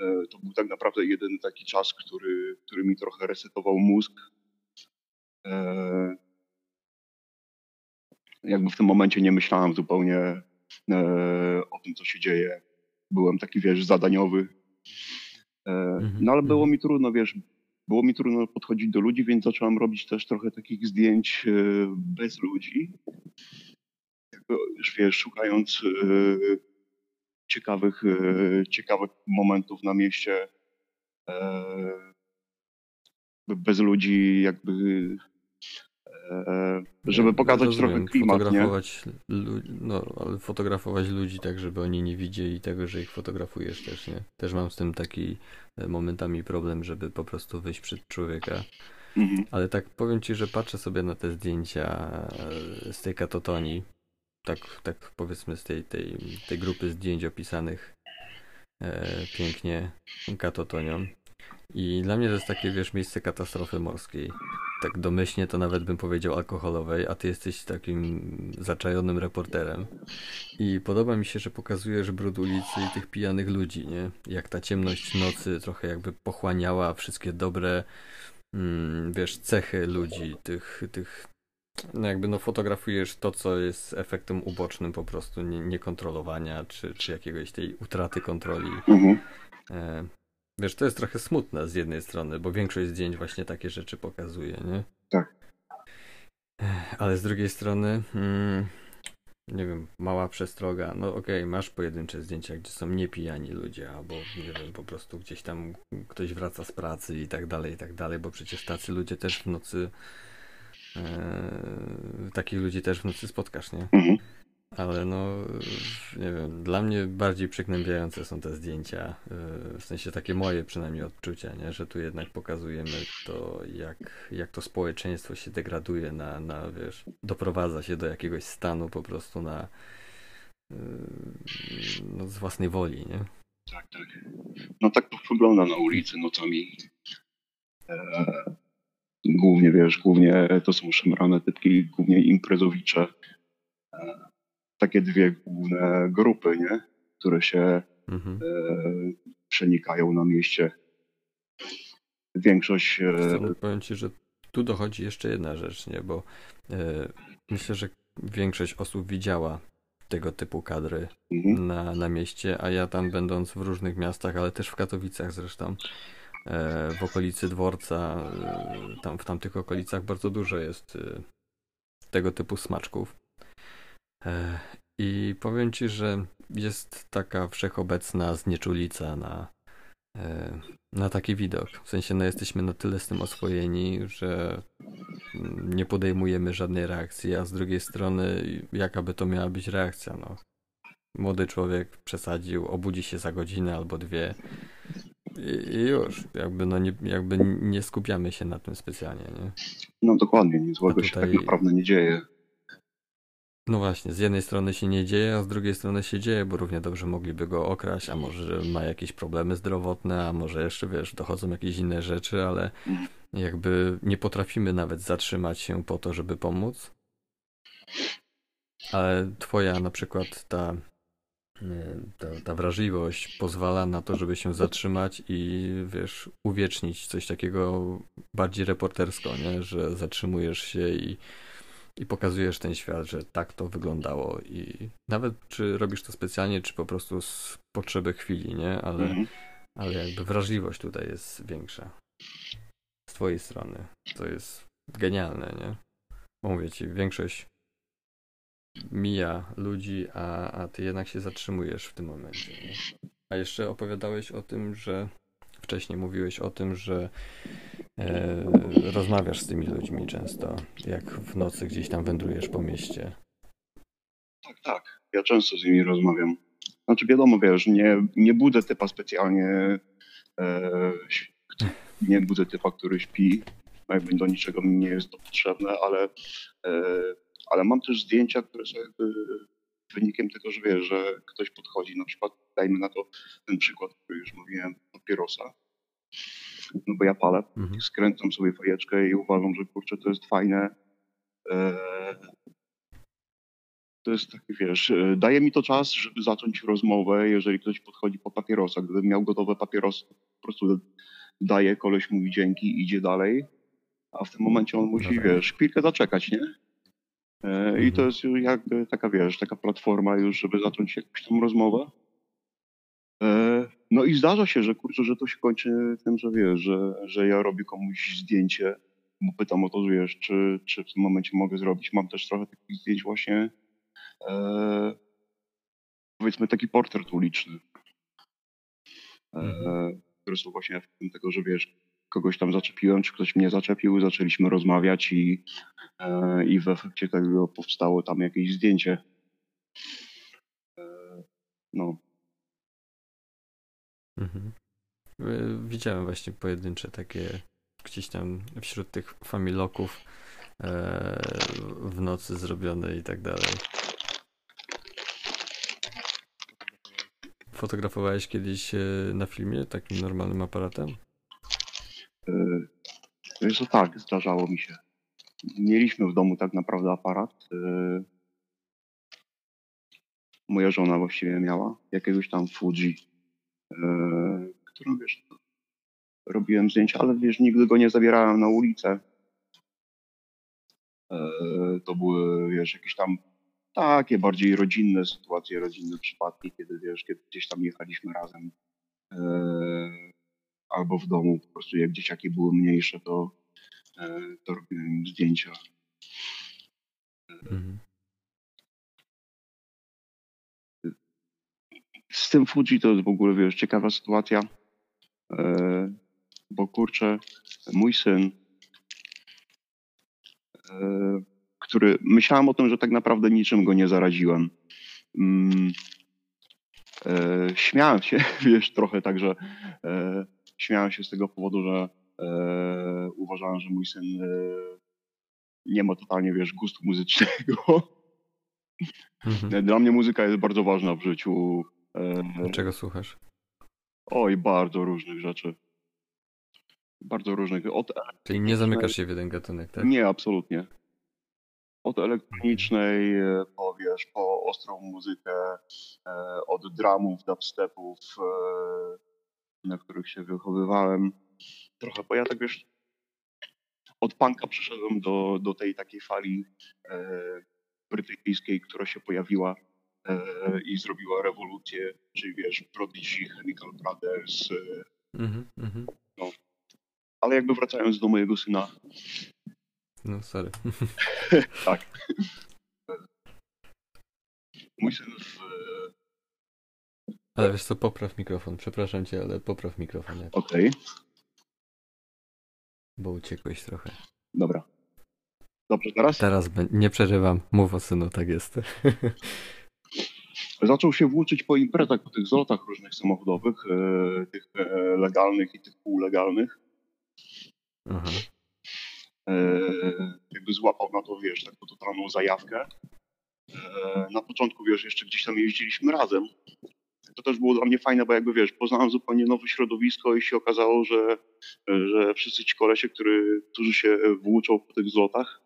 e, to był tak naprawdę jeden taki czas, który, który mi trochę resetował mózg. E, jakby w tym momencie nie myślałem zupełnie e, o tym, co się dzieje. Byłem taki, wiesz, zadaniowy. Mhm, no ale było mhm. mi trudno, wiesz, było mi trudno podchodzić do ludzi, więc zacząłem robić też trochę takich zdjęć bez ludzi już wiesz, szukając e, ciekawych, e, ciekawych momentów na mieście, e, bez ludzi, jakby żeby pokazać Rozumiem, trochę klimat, fotografować nie? no, ale fotografować ludzi tak, żeby oni nie widzieli tego, że ich fotografujesz też, nie? Też mam z tym taki momentami problem, żeby po prostu wyjść przed człowieka. Mhm. Ale tak powiem ci, że patrzę sobie na te zdjęcia z tej katotonii tak, tak powiedzmy z tej, tej, tej grupy zdjęć opisanych e, pięknie katotonią. I dla mnie to jest takie, wiesz, miejsce katastrofy morskiej. Tak domyślnie to nawet bym powiedział alkoholowej, a ty jesteś takim zaczajonym reporterem. I podoba mi się, że pokazujesz brud ulicy i tych pijanych ludzi, nie? Jak ta ciemność nocy trochę jakby pochłaniała wszystkie dobre, mm, wiesz, cechy ludzi, tych, tych no jakby no fotografujesz to, co jest efektem ubocznym po prostu nie, niekontrolowania, czy, czy jakiegoś tej utraty kontroli. Mhm. E, wiesz, to jest trochę smutne z jednej strony, bo większość zdjęć właśnie takie rzeczy pokazuje, nie? Tak. E, ale z drugiej strony, mm, nie wiem, mała przestroga, no okej, okay, masz pojedyncze zdjęcia, gdzie są niepijani ludzie, albo nie wiem, po prostu gdzieś tam ktoś wraca z pracy i tak dalej, i tak dalej, bo przecież tacy ludzie też w nocy Yy, takich ludzi też w nocy spotkasz, nie? Mhm. Ale no, nie wiem, dla mnie bardziej przygnębiające są te zdjęcia, yy, w sensie takie moje przynajmniej odczucia, nie? że tu jednak pokazujemy to, jak, jak to społeczeństwo się degraduje na, na, wiesz, doprowadza się do jakiegoś stanu po prostu na yy, no, z własnej woli, nie? Tak, tak. No tak to wygląda na ulicy nocami. E, Głównie, wiesz, głównie to są szemrane typki, głównie imprezowicze. Takie dwie główne grupy, nie? Które się mhm. e, przenikają na mieście. Większość... E, powiem ci, że tu dochodzi jeszcze jedna rzecz, nie? Bo e, myślę, że większość osób widziała tego typu kadry mhm. na, na mieście, a ja tam będąc w różnych miastach, ale też w Katowicach zresztą, w okolicy dworca, e, tam w tamtych okolicach bardzo dużo jest e, tego typu smaczków. I powiem ci, że jest taka wszechobecna znieczulica na, na taki widok. W sensie, no jesteśmy na tyle z tym oswojeni, że nie podejmujemy żadnej reakcji, a z drugiej strony, jaka by to miała być reakcja? No, młody człowiek przesadził, obudzi się za godzinę albo dwie, i już, jakby, no nie, jakby nie skupiamy się na tym specjalnie, nie? No dokładnie, nic złego tutaj... się tak naprawdę nie dzieje. No właśnie, z jednej strony się nie dzieje, a z drugiej strony się dzieje, bo równie dobrze mogliby go okraść, a może ma jakieś problemy zdrowotne, a może jeszcze, wiesz, dochodzą jakieś inne rzeczy, ale mhm. jakby nie potrafimy nawet zatrzymać się po to, żeby pomóc. Ale twoja na przykład ta ta, ta wrażliwość pozwala na to, żeby się zatrzymać i wiesz, uwiecznić coś takiego bardziej reportersko, nie? że zatrzymujesz się i, i pokazujesz ten świat, że tak to wyglądało i nawet czy robisz to specjalnie, czy po prostu z potrzeby chwili, nie? Ale, mhm. ale jakby wrażliwość tutaj jest większa z twojej strony. To jest genialne, nie? Bo mówię ci, większość mija ludzi, a, a ty jednak się zatrzymujesz w tym momencie. A jeszcze opowiadałeś o tym, że wcześniej mówiłeś o tym, że e, rozmawiasz z tymi ludźmi często, jak w nocy gdzieś tam wędrujesz po mieście. Tak, tak. Ja często z nimi rozmawiam. Znaczy wiadomo, wiesz, nie, nie budzę typa specjalnie, e, nie budzę typa, który śpi, jakby do niczego mi nie jest to potrzebne, ale, e, ale mam też zdjęcia, które są jakby wynikiem tego, że wiesz, że ktoś podchodzi, na przykład dajmy na to ten przykład, który już mówiłem, papierosa, no bo ja palę, mhm. skręcam sobie fajeczkę i uważam, że kurczę, to jest fajne. E, to jest taki, wiesz, e, daje mi to czas, żeby zacząć rozmowę, jeżeli ktoś podchodzi po papierosa. Gdybym miał gotowe papierosy, po prostu daje, koleś mówi dzięki, idzie dalej, a w tym momencie on musi, wiesz, chwilkę zaczekać, nie? E, I to mhm. jest jakby taka, wiesz, taka platforma już, żeby zacząć jakąś tam rozmowę. E, no i zdarza się, że kurczę, że to się kończy tym, że wiesz, że, że ja robię komuś zdjęcie, bo pytam o to, wiesz, czy, czy w tym momencie mogę zrobić. Mam też trochę takich zdjęć właśnie, e, powiedzmy taki portret uliczny, e, mhm. które są właśnie efektem tego, że wiesz, kogoś tam zaczepiłem, czy ktoś mnie zaczepił, zaczęliśmy rozmawiać i, e, i w efekcie tego powstało tam jakieś zdjęcie. E, no. Mhm. E, widziałem właśnie pojedyncze takie gdzieś tam wśród tych familoków w nocy zrobione i tak dalej. Fotografowałeś kiedyś na filmie takim normalnym aparatem? Wiesz, że tak, zdarzało mi się. Mieliśmy w domu tak naprawdę aparat. Y, moja żona właściwie miała jakiegoś tam Fuji, y, którą wiesz, robiłem zdjęcia, ale wiesz, nigdy go nie zabierałem na ulicę. Y, to były, wiesz, jakieś tam takie bardziej rodzinne sytuacje, rodzinne przypadki, kiedy wiesz, kiedy gdzieś tam jechaliśmy razem albo w domu. Po prostu jak dzieciaki były mniejsze, to, e, to robiłem im zdjęcia. Mhm. Z tym Fuji to jest w ogóle, wiesz, ciekawa sytuacja, e, bo kurczę, mój syn, e, który myślałem o tym, że tak naprawdę niczym go nie zaraziłem. Mm, śmiałem się, wiesz, trochę także śmiałem się z tego powodu, że e, uważałem, że mój syn e, nie ma totalnie, wiesz, gustu muzycznego. Mhm. Dla mnie muzyka jest bardzo ważna w życiu. E, Czego słuchasz? Oj, bardzo różnych rzeczy. Bardzo różnych. Od Czyli nie zamykasz się w jeden gatunek, tak? Nie, absolutnie. Od elektronicznej, e, po, wiesz, po ostrą muzykę, e, od dramów, dubstepów, na których się wychowywałem. Trochę, bo ja tak wiesz, od punka przeszedłem do, do tej takiej fali e, brytyjskiej, która się pojawiła e, i zrobiła rewolucję, czyli wiesz, Prodigy, Chemical Brothers. E, mm -hmm. no. Ale jakby wracając do mojego syna. No, sorry. tak. Mój syn w ale wiesz co, popraw mikrofon. Przepraszam cię, ale popraw mikrofon. Okej. Okay. Bo uciekłeś trochę. Dobra. Dobrze, teraz? Teraz nie przerywam. Mów o synu, tak jest. Zaczął się włóczyć po imprezach, po tych zlotach różnych samochodowych, e, tych e, legalnych i tych półlegalnych. Aha. E, jakby złapał na to, wiesz, taką totalną zajawkę. Na początku, wiesz, jeszcze gdzieś tam jeździliśmy razem, to też było dla mnie fajne, bo jakby wiesz, poznałem zupełnie nowe środowisko i się okazało, że, że wszyscy ci kolesie, który, którzy się włóczą po tych zlotach,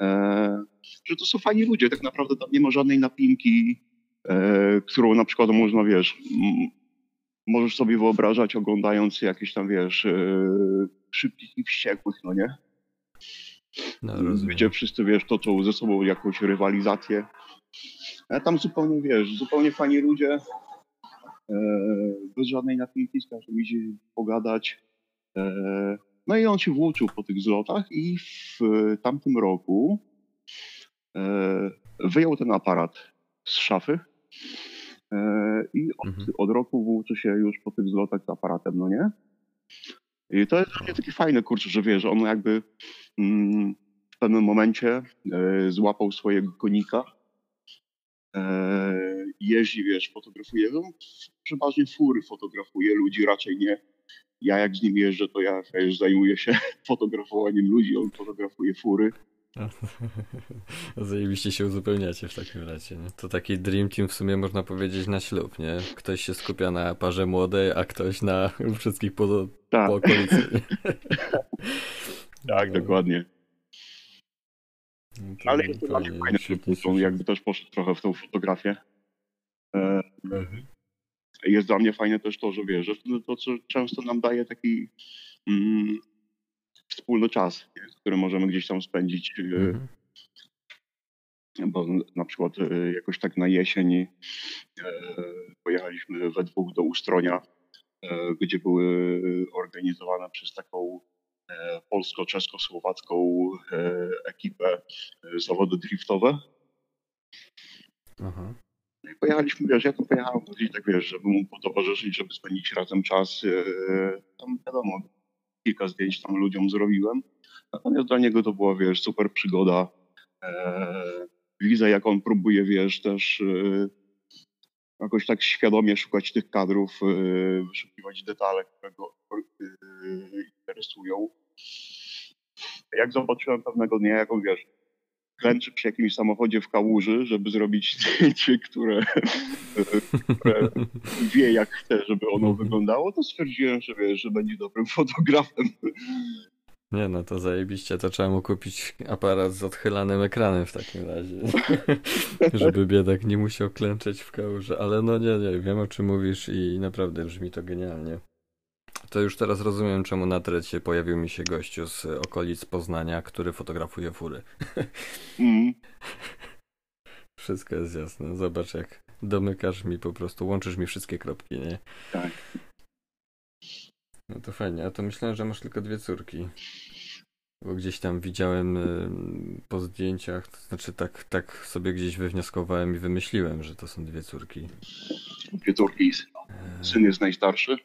e, że to są fajni ludzie. Tak naprawdę tam nie ma żadnej napinki, e, którą na przykład można, wiesz, m, możesz sobie wyobrażać oglądając jakieś tam, wiesz, e, szybkich i wściekłych, no nie? No, Gdzie wszyscy, wiesz, toczą ze sobą jakąś rywalizację. A tam zupełnie, wiesz, zupełnie fajni ludzie, E, bez żadnej napinki, z każdym idzie pogadać. E, no i on się włóczył po tych zlotach i w tamtym roku e, wyjął ten aparat z szafy i od, mhm. od roku włóczy się już po tych zlotach z aparatem, no nie? I to jest takie fajne, kurczę, że wiesz, on jakby mm, w pewnym momencie złapał swojego konika E, jeździ, wiesz, fotografuje, no, przeważnie fury fotografuje, ludzi raczej nie, ja jak z nim jeżdżę, to ja już zajmuję się fotografowaniem ludzi, on fotografuje fury. Zajebiście się uzupełniacie w takim razie. Nie? To taki dream team w sumie można powiedzieć na ślub, nie? Ktoś się skupia na parze młodej, a ktoś na wszystkich po, tak. po okolicy. tak, dokładnie. No Ale jest to fajne, fajne jakby też poszedł trochę w tą fotografię. E, mhm. Jest dla mnie fajne też to, że wiesz, że to, co często nam daje taki mm, wspólny czas, który możemy gdzieś tam spędzić. E, mhm. Bo na przykład e, jakoś tak na jesień e, pojechaliśmy we dwóch do Ustronia, gdzie były organizowane przez taką polsko-czesko-słowacką ekipę zawody driftowe. Aha. No pojechaliśmy, wiesz, ja to pojechałem, i tak wiesz, żeby mu potowarzyszyć, żeby spędzić razem czas. Tam wiadomo, kilka zdjęć tam ludziom zrobiłem. Natomiast dla niego to była, wiesz, super przygoda. Widzę, jak on próbuje, wiesz, też e, jakoś tak świadomie szukać tych kadrów, e, wyszukiwać detale, które go e, interesują. Jak zobaczyłem pewnego dnia, jak on, wiesz, klęczy przy jakimś samochodzie w kałuży, żeby zrobić zdjęcie, które, które wie jak chce, żeby ono mhm. wyglądało, to stwierdziłem, że wiesz, że będzie dobrym fotografem. Nie no, to zajebiście, to trzeba mu kupić aparat z odchylanym ekranem w takim razie. Żeby biedak nie musiał klęczeć w kałuży, ale no nie, nie, wiem o czym mówisz i naprawdę brzmi to genialnie. To już teraz rozumiem, czemu na trecie pojawił mi się gościu z okolic Poznania, który fotografuje fury. Mm. Wszystko jest jasne. Zobacz, jak domykasz mi po prostu, łączysz mi wszystkie kropki, nie? Tak. No to fajnie, a to myślałem, że masz tylko dwie córki. Bo gdzieś tam widziałem po zdjęciach, to znaczy tak, tak sobie gdzieś wywnioskowałem i wymyśliłem, że to są dwie córki. Dwie córki. Syn jest najstarszy.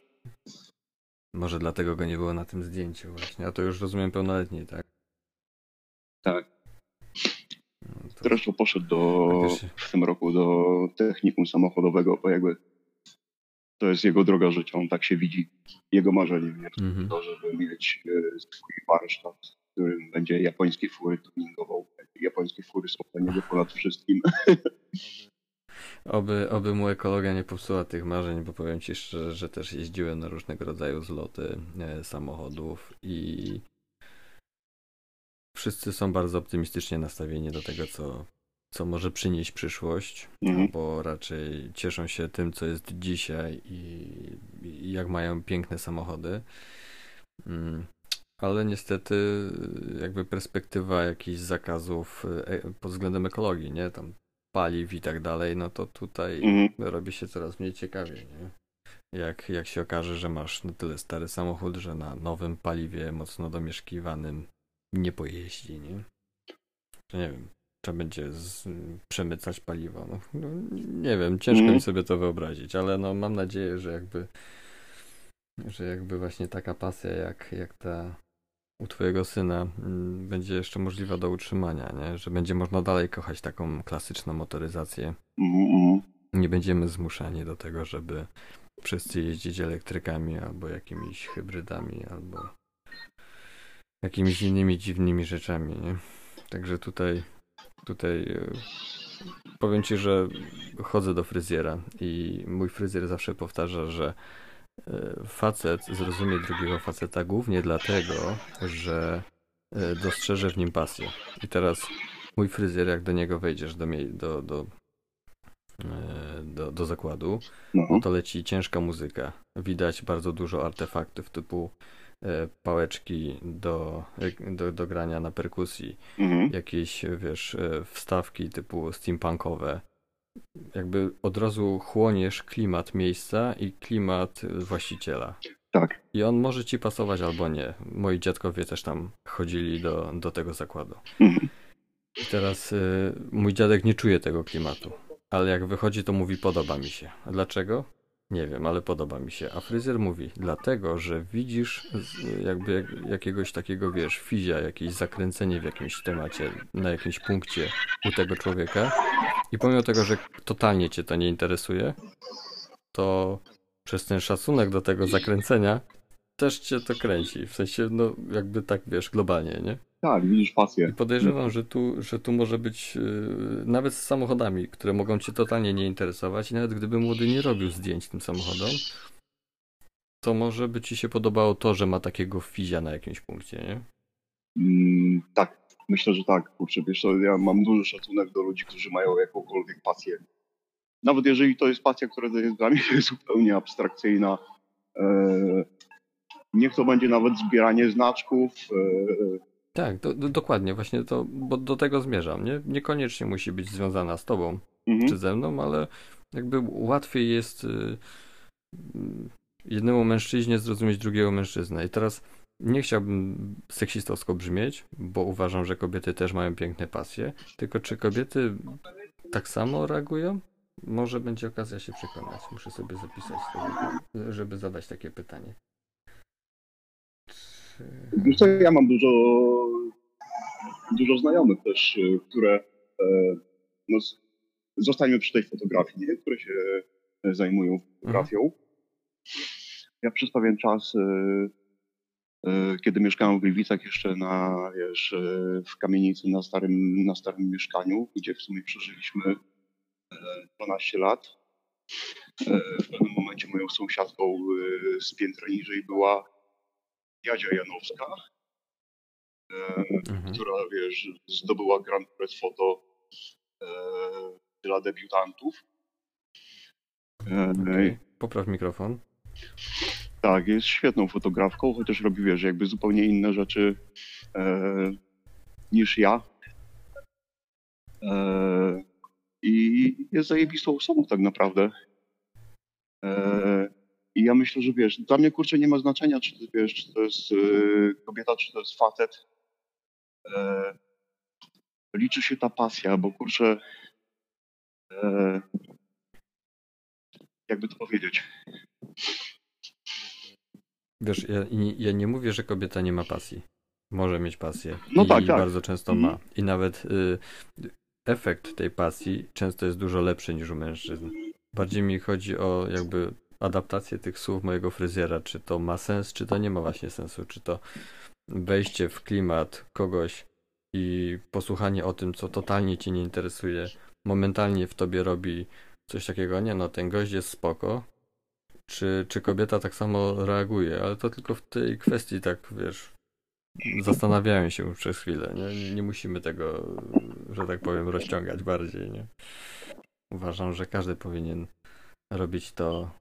Może dlatego go nie było na tym zdjęciu właśnie. A to już rozumiem pełnoletni, tak? Tak. No to... Zresztą poszedł do, w tym roku do technikum samochodowego, bo jakby to jest jego droga życia, on tak się widzi. Jego marzeniem jest mm -hmm. to, żeby mieć e, swój warsztat, w którym będzie japońskie fury tuningował. Japońskie fury są dla niego ponad wszystkim. Oby, oby mu ekologia nie popsuła tych marzeń, bo powiem ci szczerze, że też jeździłem na różnego rodzaju zloty e, samochodów i wszyscy są bardzo optymistycznie nastawieni do tego, co, co może przynieść przyszłość, mhm. bo raczej cieszą się tym, co jest dzisiaj i, i jak mają piękne samochody. Mm. Ale niestety, jakby perspektywa jakichś zakazów e, pod względem ekologii, nie? Tam paliw i tak dalej, no to tutaj mhm. robi się coraz mniej ciekawie, nie? Jak, jak się okaże, że masz na tyle stary samochód, że na nowym paliwie mocno domieszkiwanym nie pojeździ, nie? Że nie wiem, trzeba będzie z, przemycać paliwo. No, no, nie wiem, ciężko mhm. mi sobie to wyobrazić, ale no mam nadzieję, że jakby że jakby właśnie taka pasja jak, jak ta u twojego syna mm, będzie jeszcze możliwa do utrzymania, nie? że będzie można dalej kochać taką klasyczną motoryzację. Mm-hmm. Nie będziemy zmuszani do tego, żeby wszyscy jeździć elektrykami albo jakimiś hybrydami, albo jakimiś innymi dziwnymi rzeczami. Nie? Także tutaj, tutaj e, powiem ci, że chodzę do fryzjera i mój fryzjer zawsze powtarza, że E, facet zrozumie drugiego faceta głównie dlatego, że e, dostrzeże w nim pasję. I teraz mój fryzjer, jak do niego wejdziesz do, do, do, do, do zakładu, no to leci ciężka muzyka. Widać bardzo dużo artefaktów typu pałeczki do, do, do grania na perkusji, mhm. jakieś, wiesz, wstawki typu steampunkowe, jakby od razu chłoniesz klimat miejsca i klimat właściciela. Tak. I on może ci pasować albo nie. Moi dziadkowie też tam chodzili do, do tego zakładu. Mhm. I teraz y, mój dziadek nie czuje tego klimatu, ale jak wychodzi, to mówi: Podoba mi się. A dlaczego? Nie wiem, ale podoba mi się. A fryzjer mówi, dlatego, że widzisz jakby jak, jakiegoś takiego, wiesz, fizia, jakieś zakręcenie w jakimś temacie, na jakimś punkcie u tego człowieka i pomimo tego, że totalnie cię to nie interesuje, to przez ten szacunek do tego zakręcenia też cię to kręci, w sensie, no jakby tak, wiesz, globalnie, nie? Tak, widzisz pasję. I podejrzewam, że tu, że tu może być yy, nawet z samochodami, które mogą cię totalnie nie interesować i nawet gdyby młody nie robił zdjęć tym samochodom, to może by ci się podobało to, że ma takiego fizia na jakimś punkcie, nie? Mm, tak, myślę, że tak. Kurczę, wiesz co, ja mam duży szacunek do ludzi, którzy mają jakąkolwiek pasję. Nawet jeżeli to jest pasja, która jest dla mnie zupełnie abstrakcyjna. E, niech to będzie nawet zbieranie znaczków. E, tak, do, do, dokładnie, właśnie to, bo do tego zmierzam, nie? Niekoniecznie musi być związana z tobą mhm. czy ze mną, ale jakby łatwiej jest y, jednemu mężczyźnie zrozumieć drugiego mężczyznę. I teraz nie chciałbym seksistowsko brzmieć, bo uważam, że kobiety też mają piękne pasje, tylko czy kobiety tak samo reagują? Może będzie okazja się przekonać. Muszę sobie zapisać, żeby zadać takie pytanie. Wiesz co, ja mam dużo, dużo znajomych też, y, które e, no, zostańmy przy tej fotografii, nie? które się e, zajmują fotografią. Mhm. Ja przez pewien czas, e, kiedy mieszkałem w Gliwicach jeszcze na, wiesz, w kamienicy na starym, na starym mieszkaniu, gdzie w sumie przeżyliśmy 12 lat. W pewnym momencie moją sąsiadką z piętra niżej była Jadzia Janowska, mhm. która, wiesz, zdobyła Grand Prix Foto e, dla debiutantów. Okay. Popraw mikrofon. Tak, jest świetną fotografką, chociaż robi, wiesz, jakby zupełnie inne rzeczy e, niż ja. E, I jest zajebistą osobą tak naprawdę. E, i ja myślę, że wiesz, dla mnie kurczę nie ma znaczenia, czy, wiesz, czy to jest yy, kobieta, czy to jest facet. E, liczy się ta pasja, bo kurczę, e, jakby to powiedzieć. Wiesz, ja, ja, nie mówię, że kobieta nie ma pasji. Może mieć pasję. No I tak, tak. bardzo często mhm. ma. I nawet y, efekt tej pasji często jest dużo lepszy niż u mężczyzn. Bardziej mi chodzi o jakby adaptację tych słów mojego fryzjera, czy to ma sens, czy to nie ma właśnie sensu, czy to wejście w klimat kogoś i posłuchanie o tym, co totalnie cię nie interesuje, momentalnie w tobie robi coś takiego, nie no, ten gość jest spoko, czy, czy kobieta tak samo reaguje, ale to tylko w tej kwestii tak, wiesz, zastanawiałem się przez chwilę, nie? nie musimy tego, że tak powiem, rozciągać bardziej, nie? Uważam, że każdy powinien robić to,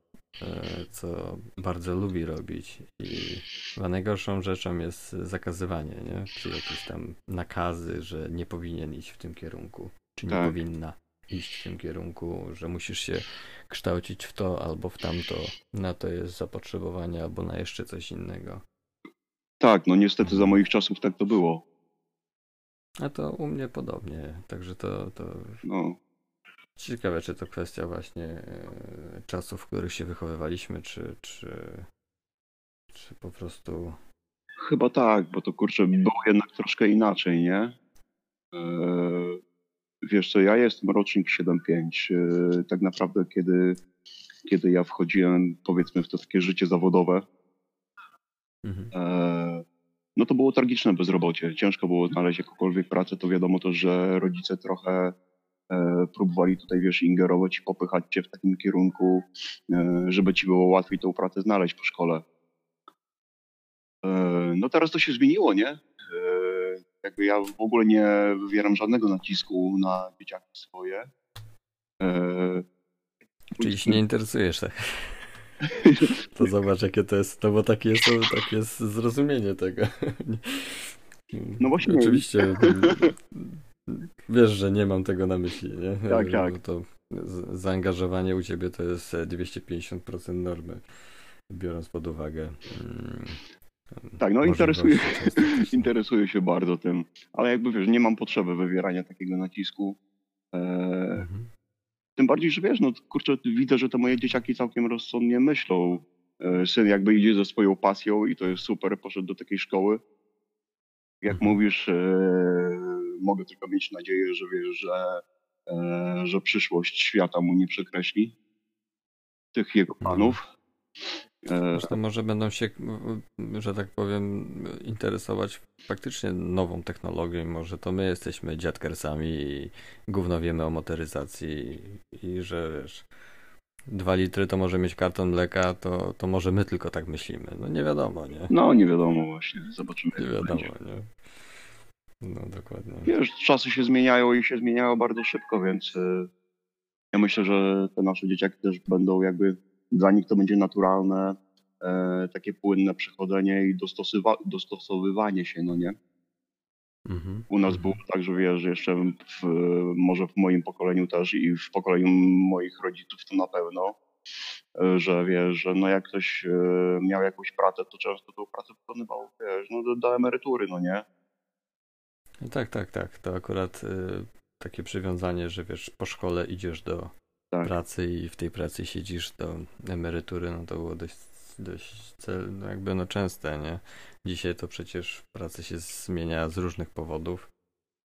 co bardzo lubi robić i chyba najgorszą rzeczą jest zakazywanie, nie? Czy jakieś tam nakazy, że nie powinien iść w tym kierunku, czy nie tak. powinna iść w tym kierunku, że musisz się kształcić w to albo w tamto, na to jest zapotrzebowanie albo na jeszcze coś innego. Tak, no niestety za moich czasów tak to było. A to u mnie podobnie, także to, to no. Ciekawe, czy to kwestia właśnie e, czasów, w których się wychowywaliśmy, czy, czy, czy po prostu. Chyba tak, bo to kurczę, było jednak troszkę inaczej, nie? E, wiesz co, ja jestem rocznik 7-5. E, tak naprawdę, kiedy, kiedy ja wchodziłem, powiedzmy, w to takie życie zawodowe, mhm. no to było tragiczne bezrobocie. Ciężko było znaleźć jakąkolwiek pracę. To wiadomo to, że rodzice trochę próbowali tutaj, wiesz, ingerować i popychać cię w takim kierunku, e, żeby ci było łatwiej tą pracę znaleźć po szkole. E, no teraz to się zmieniło, nie? Jakby ja w ogóle nie wywieram żadnego nacisku na dzieciaki swoje. Czyli się nie interesujesz, tak? To zobacz, jakie to jest, no bo takie jest, takie jest zrozumienie tego. No właśnie. Oczywiście Wiesz, że nie mam tego na myśli, nie? Tak, tak. To zaangażowanie u ciebie to jest 250% normy, biorąc pod uwagę. Hmm, tak, no interesuje, interesuję się bardzo tym, ale jakby wiesz, nie mam potrzeby wywierania takiego nacisku. E, mhm. Tym bardziej, że wiesz, no kurczę, widzę, że te moje dzieciaki całkiem rozsądnie myślą. E, syn jakby idzie ze swoją pasją i to jest super, poszedł do takiej szkoły. Jak mhm. mówisz, e, mogę tylko mieć nadzieję, że wiesz, że, e, że przyszłość świata mu nie przekreśli tych jego mhm. planów. Zresztą może będą się, że tak powiem, interesować faktycznie nową technologią. Może to my jesteśmy dziadkersami i gówno wiemy o motoryzacji i, i że wiesz, dwa litry to może mieć karton mleka, to, to może my tylko tak myślimy. No nie wiadomo, nie? No nie wiadomo właśnie, zobaczymy. Nie wiadomo, nie? No dokładnie. Wiesz, czasy się zmieniają i się zmieniają bardzo szybko, więc y, ja myślę, że te nasze dzieciaki też będą jakby, dla nich to będzie naturalne, e, takie płynne przechodzenie i dostosowywanie się, no nie? Mhm. U nas mhm. było tak, że wiesz, jeszcze w, może w moim pokoleniu też i w pokoleniu moich rodziców to na pewno, e, że wiesz, że no jak ktoś e, miał jakąś pracę, to często tą pracę wykonywał, wiesz, no do, do emerytury, no nie? No tak, tak, tak. To akurat y, takie przywiązanie, że wiesz, po szkole idziesz do Tak. pracy i w tej pracy siedzisz do emerytury, no to było dość, dość cel, no jakby no częste, nie? Dzisiaj to przecież praca się zmienia z różnych powodów,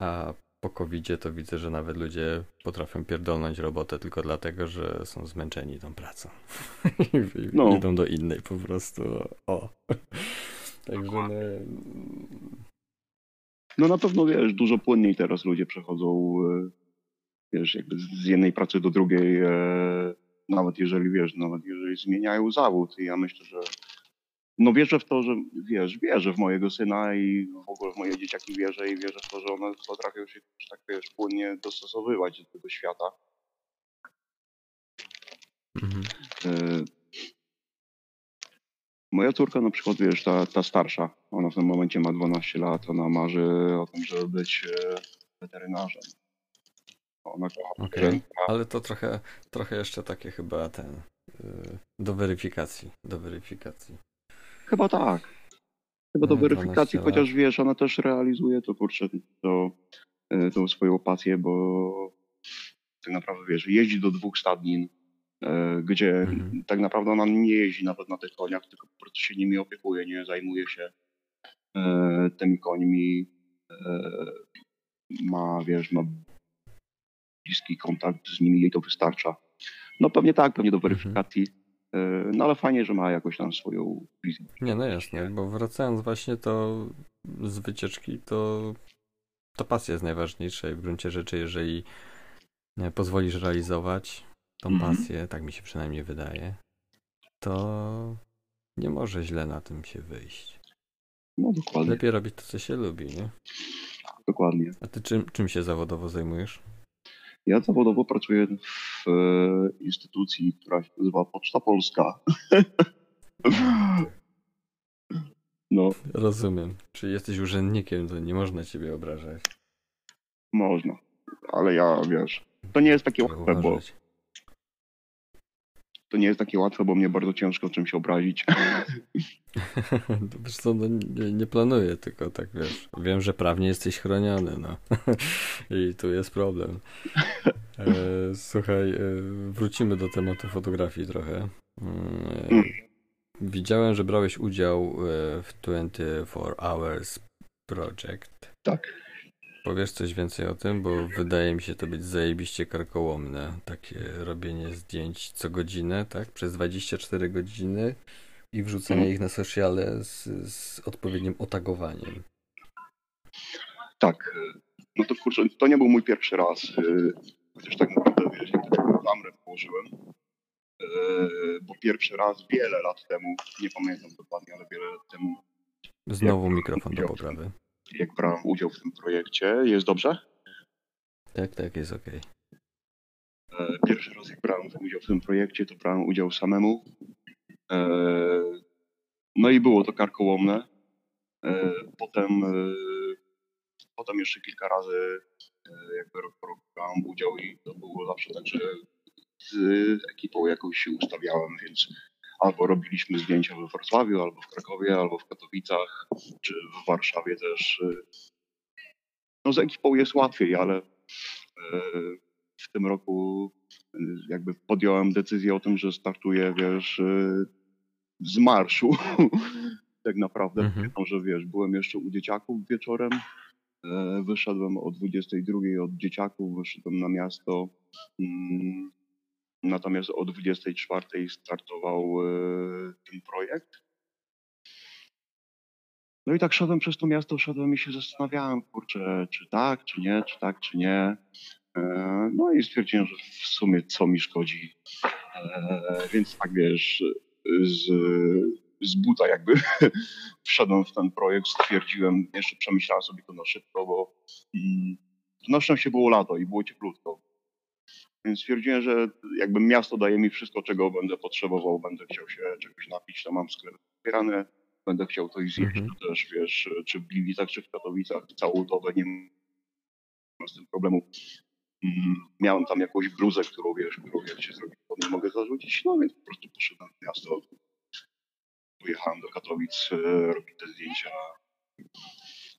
a po covid to widzę, że nawet ludzie potrafią pierdolnąć robotę tylko dlatego, że są zmęczeni tą pracą. I No. idą do innej po prostu. O. Także no, No na pewno wiesz, dużo płynniej teraz ludzie przechodzą, e, wiesz, jakby z jednej pracy do drugiej, e, nawet jeżeli wiesz, nawet jeżeli zmieniają zawód. I ja myślę, że no wierzę w to, że wiesz, wierzę w mojego syna i w ogóle w moje dzieciaki wierzę i wierzę w to, że one potrafią się też tak wiesz, płynnie dostosowywać do tego świata. mhm. E, Moja córka na przykład, wiesz, ta, ta starsza, ona w tym momencie ma 12 lat, ona marzy o tym, żeby być e, weterynarzem. Ona kocha zwierzęta. ale to trochę, trochę jeszcze takie chyba ten, y, do weryfikacji, do weryfikacji. Chyba tak. Chyba do weryfikacji, 12 lat. chociaż wiesz, ona też realizuje to, kurczę, to, e, tą swoją pasję, bo tak naprawdę, wiesz, jeździ do dwóch stadnin, gdzie Mhm. tak naprawdę ona nie jeździ nawet na tych koniach, tylko po prostu się nimi opiekuje, nie zajmuje się e, tymi końmi, e, ma, wiesz, ma bliski kontakt z nimi, jej to wystarcza. No pewnie tak, pewnie do Mhm. weryfikacji, e, no ale fajnie, że ma jakoś tam swoją wizję. Nie, no jasne, bo wracając właśnie to z wycieczki, to, to pasja jest najważniejsza i w gruncie rzeczy, jeżeli e, pozwolisz realizować tą Mhm. pasję, tak mi się przynajmniej wydaje, to nie może źle na tym się wyjść. No dokładnie, Lepiej robić to, co się lubi, nie? dokładnie. A ty czym, czym się zawodowo zajmujesz? Ja zawodowo pracuję w e, instytucji, która się nazywa Poczta Polska. No, Rozumiem. Czy jesteś urzędnikiem, to nie można ciebie obrażać. można, ale ja, wiesz, to nie jest takie łatwe, bo. To nie jest takie łatwe, bo mnie bardzo ciężko czym się obrazić. To Wiesz co, no nie, nie planuję, tylko tak wiesz. Wiem, że prawnie jesteś chroniony, no. I tu jest problem. E, słuchaj, e, wrócimy do tematu fotografii trochę. Mm, e, Widziałem, że brałeś udział e, w 24 Hours Project. Tak. Powiesz coś więcej o tym, bo wydaje mi się to być zajebiście karkołomne. Takie robienie zdjęć co godzinę, tak? Przez 24 godziny i wrzucenie Mhm. ich na sociale z, z odpowiednim otagowaniem. Tak. No to kurczę, to nie był mój pierwszy raz. e, Chociaż tak naprawdę, wiesz, jak taką klamrę położyłem. e, Bo pierwszy raz wiele lat temu, nie pamiętam dokładnie, ale wiele lat temu, Znowu mikrofon do poprawy. Jak brałem udział w tym projekcie. Jest dobrze? Tak, tak, jest okej. E, Pierwszy raz jak brałem udział w tym projekcie, to brałem udział samemu. E, No i było to karkołomne. E, Potem, potem jeszcze kilka razy jakby brałem udział i to było zawsze tak, że z ekipą jakąś się ustawiałem, więc albo robiliśmy zdjęcia we Wrocławiu, albo w Krakowie, albo w Katowicach, czy w Warszawie też. e. No z ekipą jest łatwiej, ale e, w tym roku e, jakby podjąłem decyzję o tym, że startuję, wiesz, z marszu. tak naprawdę, Mhm. pamiętam, że wiesz, byłem jeszcze u dzieciaków wieczorem, e, wyszedłem o 22 od dzieciaków, wyszedłem na miasto, mm, Natomiast o 24 startował ten projekt. No i tak szedłem przez to miasto, szedłem i się zastanawiałem, kurczę, czy tak, czy nie, czy tak, czy nie. No i stwierdziłem, że w sumie co mi szkodzi. Więc tak wiesz, z, z buta jakby wszedłem w ten projekt, stwierdziłem, jeszcze przemyślałem sobie to na szybko, bo mm, na szczęście było lato i było cieplutko. Więc stwierdziłem, że jakby miasto daje mi wszystko, czego będę potrzebował, będę chciał się czegoś napić, to mam sklep otwierany, będę chciał coś zjeść, mhm. to też wiesz, czy w Gliwicach, czy w Katowicach, całą dobę nie mam z tym problemu. Mm, miałem tam jakąś bluzę, którą wiesz, którą jak się zrobić, to nie mogę zarzucić, no więc po prostu poszedłem w miasto, pojechałem do Katowic, e, robić te zdjęcia.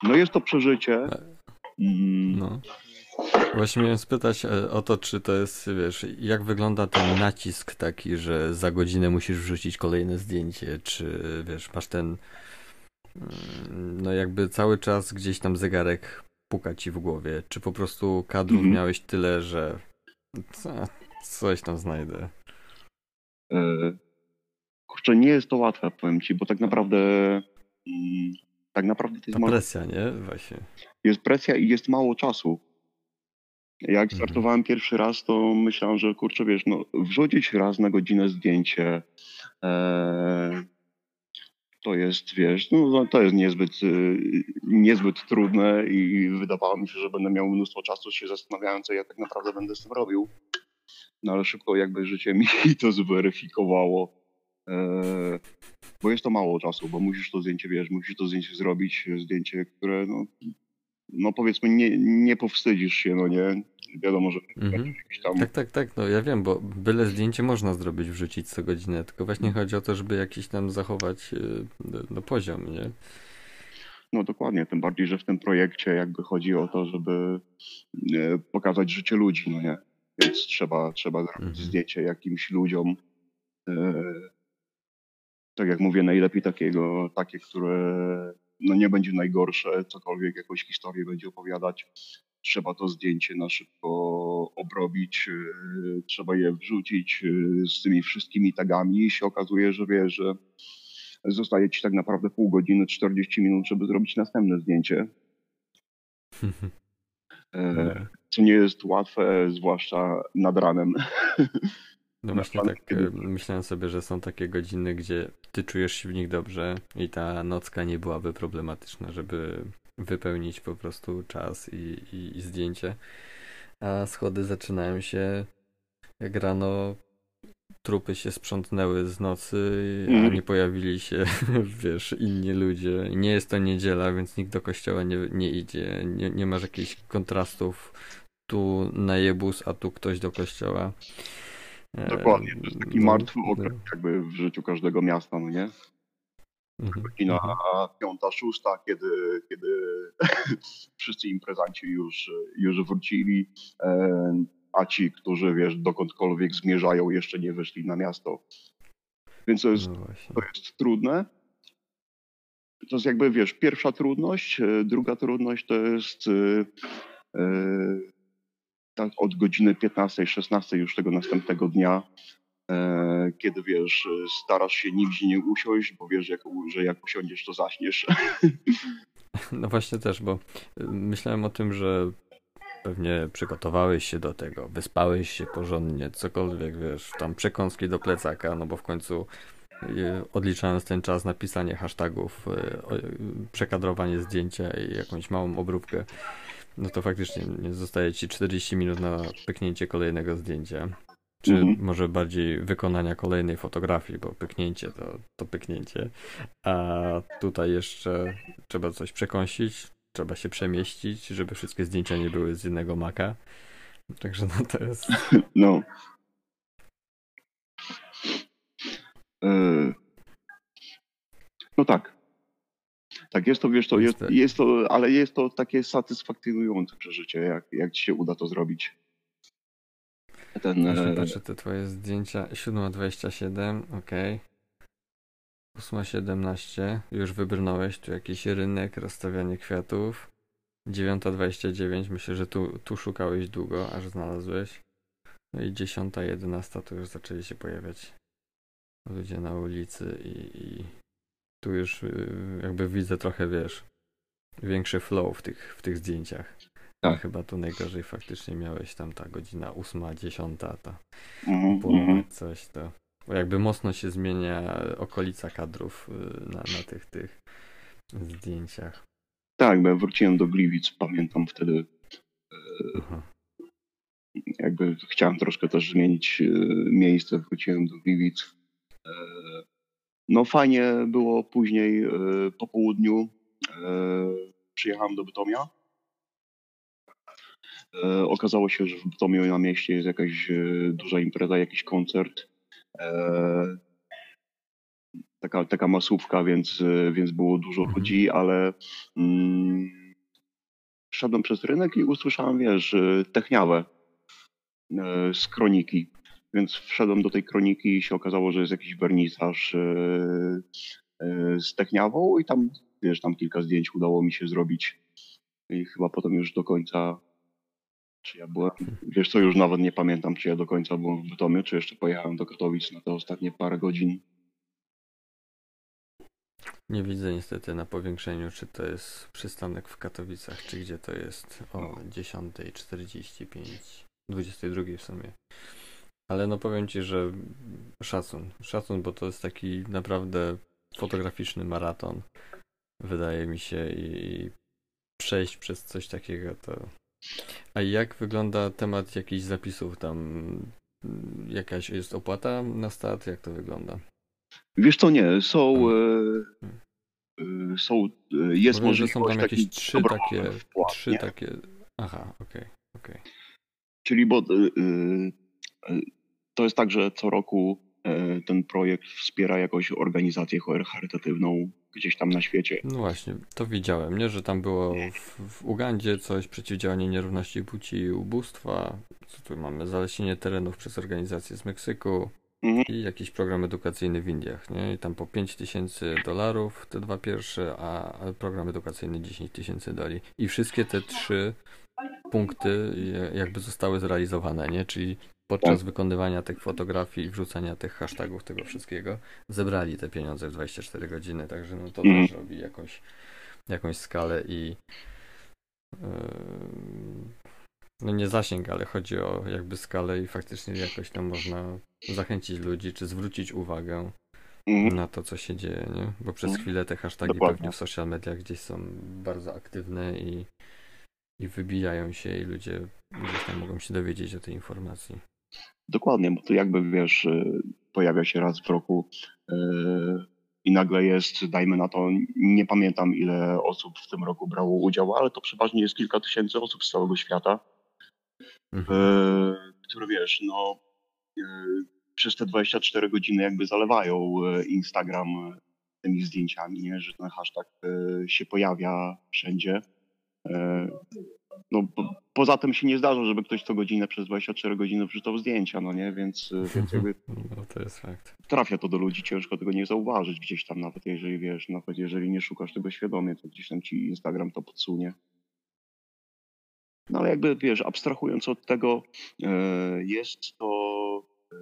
No jest to przeżycie. Mm. No. Właśnie miałem spytać e, o to, czy to jest, wiesz, jak wygląda ten nacisk taki, że za godzinę musisz wrzucić kolejne zdjęcie, czy wiesz, masz ten, mm, no jakby cały czas gdzieś tam zegarek puka ci w głowie, czy po prostu kadrów -hmm. miałeś tyle, że co, coś tam znajdę. E, kurczę, nie jest to łatwe, powiem ci, bo tak naprawdę mm, tak naprawdę to jest Ta presja, nie? Właśnie. Jest presja i jest mało czasu. Jak mhm. startowałem pierwszy raz, to myślałem, że kurczę, wiesz, no wrzucić raz na godzinę zdjęcie, e, to jest, wiesz, no, no to jest niezbyt, y, niezbyt trudne i wydawało mi się, że będę miał mnóstwo czasu, się zastanawiałem, co ja tak naprawdę będę z tym robił. No ale szybko jakby życie mi to zweryfikowało, e, bo jest to mało czasu, bo musisz to zdjęcie, wiesz, musisz to zdjęcie zrobić, zdjęcie, które no, no powiedzmy nie, nie powstydzisz się, no nie, wiadomo, że mhm. tam... Tak, tak, tak, no ja wiem, bo byle zdjęcie można zrobić, wrzucić co godzinę, tylko właśnie chodzi o to, żeby jakiś tam zachować y, no, poziom, nie? No dokładnie, tym bardziej, że w tym projekcie jakby chodzi o to, żeby e, pokazać życie ludzi, no nie? Więc trzeba, trzeba zrobić mhm. zdjęcie jakimś ludziom. E, tak jak mówię, najlepiej takiego, takie, które no nie będzie najgorsze, cokolwiek jakąś historię będzie opowiadać. Trzeba to zdjęcie na szybko obrobić, yy, trzeba je wrzucić yy, z tymi wszystkimi tagami i się okazuje, że wie, że zostaje ci tak naprawdę pół godziny, 40 minut, żeby zrobić następne zdjęcie. E, co nie jest łatwe, zwłaszcza nad ranem. No właśnie tak e, myślałem sobie, że są takie godziny, gdzie ty czujesz się w nich dobrze i ta nocka nie byłaby problematyczna, żeby wypełnić po prostu czas i, i, i zdjęcie. A schody zaczynają się jak rano trupy się sprzątnęły z nocy, a mhm. nie pojawili się, wiesz, inni ludzie. Nie jest to niedziela, więc nikt do kościoła nie, nie idzie. Nie, nie masz jakichś kontrastów. Tu najebus, a tu ktoś do kościoła. Dokładnie, to jest taki no, martwy okres jakby w życiu każdego miasta, no nie? Mhm, Godzina mhm. piąta, szósta, kiedy, kiedy wszyscy imprezanci już, już wrócili, e, a ci, którzy wiesz, dokądkolwiek zmierzają, jeszcze nie wyszli na miasto. Więc to jest, no to jest trudne. To jest jakby, wiesz, pierwsza trudność. E, druga trudność to jest e, tak od godziny 15-16 już tego następnego dnia, kiedy wiesz, starasz się nigdzie nie usiąść, bo wiesz, jak, że jak usiądziesz, to zaśniesz. No właśnie też, bo y, myślałem o tym, że pewnie przygotowałeś się do tego, wyspałeś się porządnie, cokolwiek, wiesz, tam przekąski do plecaka, no bo w końcu y, odliczając ten czas na pisanie hashtagów, y, przekadrowanie zdjęcia i jakąś małą obróbkę, no to faktycznie nie zostaje ci 40 minut na pyknięcie kolejnego zdjęcia. Czy mhm. może bardziej wykonania kolejnej fotografii, bo pyknięcie to, to pyknięcie. A tutaj jeszcze trzeba coś przekąsić, trzeba się przemieścić, żeby wszystkie zdjęcia nie były z jednego maka. Także no to jest. No. E, no tak. Tak, jest to, wiesz, to jest, jest to, ale jest to takie satysfakcjonujące przeżycie, jak, jak ci się uda to zrobić. Ten, e, patrzę te twoje zdjęcia. 7.27, ok. 8.17, już wybrnąłeś, tu jakiś rynek, rozstawianie kwiatów. 9.29, myślę, że tu, tu szukałeś długo, aż znalazłeś. No i 10, 11 to już zaczęli się pojawiać ludzie na ulicy i, i tu już y, jakby widzę trochę, wiesz, większy flow w tych, w tych zdjęciach. Tak. Chyba tu najgorzej faktycznie miałeś tam ta godzina ósma, dziesiąta, ta mm -hmm. coś to. Bo jakby mocno się zmienia okolica kadrów y, na, na tych, tych zdjęciach. Tak, bo ja wróciłem do Gliwic, pamiętam wtedy. E, Aha. Jakby chciałem troszkę też zmienić e, miejsce, wróciłem do Gliwic. E, no fajnie było później po południu. Przyjechałem do Bytomia. Okazało się, że w Bytomiu na mieście jest jakaś duża impreza, jakiś koncert taka, taka masówka, więc, więc było dużo mhm. ludzi, ale mm, szedłem przez rynek i usłyszałem, wiesz, techniawę e, z kroniki. Więc wszedłem do tej kroniki i się okazało, że jest jakiś wernisaż e, e, z techniawą i tam, wiesz, tam kilka zdjęć udało mi się zrobić. I chyba potem już do końca, czy ja byłem, wiesz co, już nawet nie pamiętam, czy ja do końca byłem w Bytomiu, czy jeszcze pojechałem do Katowic na te ostatnie parę godzin. Nie widzę niestety na powiększeniu, czy to jest przystanek w Katowicach, czy gdzie to jest o 10.45, 22 w sumie. Ale no powiem Ci, że szacun, szacun, bo to jest taki naprawdę fotograficzny maraton, wydaje mi się, i przejść przez coś takiego to... A jak wygląda temat jakichś zapisów tam? Jakaś jest opłata na start? Jak to wygląda? Wiesz co, nie, są, hmm. e, e, są e, jest Mówię, możliwość są tam jakieś trzy takie, wpłat, trzy nie? takie, aha, okej, okay, okej. Okay. Czyli bo to jest tak, że co roku ten projekt wspiera jakąś organizację charytatywną gdzieś tam na świecie. No właśnie, to widziałem, nie? Że tam było w, w Ugandzie coś, przeciwdziałanie nierówności płci i ubóstwa. Co tu mamy? Zalesienie terenów przez organizację z Meksyku. Mhm. I jakiś program edukacyjny w Indiach, nie? I tam po 5 tysięcy dolarów te dwa pierwsze, a program edukacyjny 10 tysięcy dali. I wszystkie te trzy punkty jakby zostały zrealizowane, nie? Czyli podczas tak. wykonywania tych fotografii i wrzucania tych hashtagów, tego wszystkiego, zebrali te pieniądze w 24 godziny, także no to mhm. też robi jakąś, jakąś skalę i yy, no nie zasięg, ale chodzi o jakby skalę i faktycznie jakoś tam można zachęcić ludzi, czy zwrócić uwagę mm. na to, co się dzieje, nie? Bo przez mm. chwilę te hasztagi Dokładnie. pewnie w social mediach gdzieś są bardzo aktywne i, i wybijają się i ludzie gdzieś tam mogą się dowiedzieć o tej informacji. Dokładnie, bo to jakby wiesz, y, pojawia się raz w roku yy, i nagle jest, dajmy na to, nie pamiętam ile osób w tym roku brało udział, ale to przeważnie jest kilka tysięcy osób z całego świata mhm. E, które wiesz, no e, przez te 24 godziny jakby zalewają e, Instagram tymi zdjęciami, nie? że ten hashtag się pojawia wszędzie. No, po, poza tym się nie zdarza, żeby ktoś co godzinę przez 24 godziny wrzucał zdjęcia, no nie, więc, więc jakby no, to jest fakt. trafia to do ludzi, ciężko tego nie zauważyć gdzieś tam, nawet jeżeli wiesz, nawet jeżeli nie szukasz tego świadomie, to gdzieś tam ci Instagram to podsunie. No ale jakby wiesz, abstrahując od tego, e, jest to e,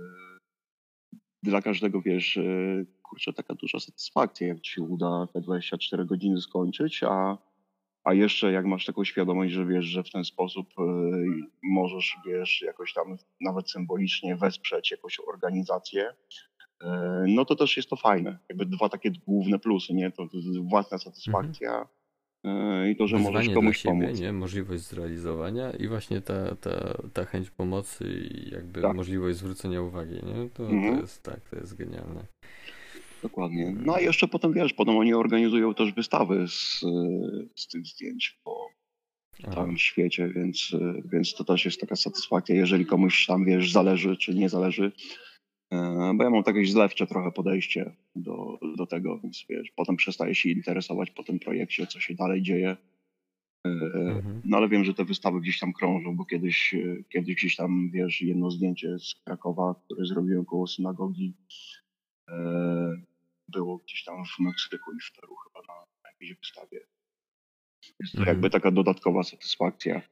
dla każdego, wiesz, e, kurczę, taka duża satysfakcja, jak ci się uda te 24 godziny skończyć, a, a jeszcze jak masz taką świadomość, że wiesz, że w ten sposób możesz, wiesz, jakoś tam nawet symbolicznie wesprzeć jakąś organizację, no to też jest to fajne. Jakby dwa takie główne plusy, nie? To, własna satysfakcja, mhm i to, że możesz komuś siebie, pomóc. Nie? Możliwość zrealizowania i właśnie ta, ta, ta chęć pomocy i jakby tak. możliwość zwrócenia uwagi, nie? To, mhm. to jest tak, to jest genialne. Dokładnie. Mm. No a jeszcze potem wiesz, potem oni organizują też wystawy z, z tych zdjęć po całym świecie, więc, więc to też jest taka satysfakcja, jeżeli komuś tam wiesz, zależy czy nie zależy, E, bo ja mam takie zlewcze trochę podejście do, do tego, więc wiesz, potem przestaję się interesować po tym projekcie, co się dalej dzieje. E, mhm. No ale wiem, że te wystawy gdzieś tam krążą, bo kiedyś, kiedyś gdzieś tam, wiesz, jedno zdjęcie z Krakowa, które zrobiłem koło synagogi, e, było gdzieś tam w Meksyku i w Peru chyba na, na jakiejś wystawie. Jest to mhm. jakby taka dodatkowa satysfakcja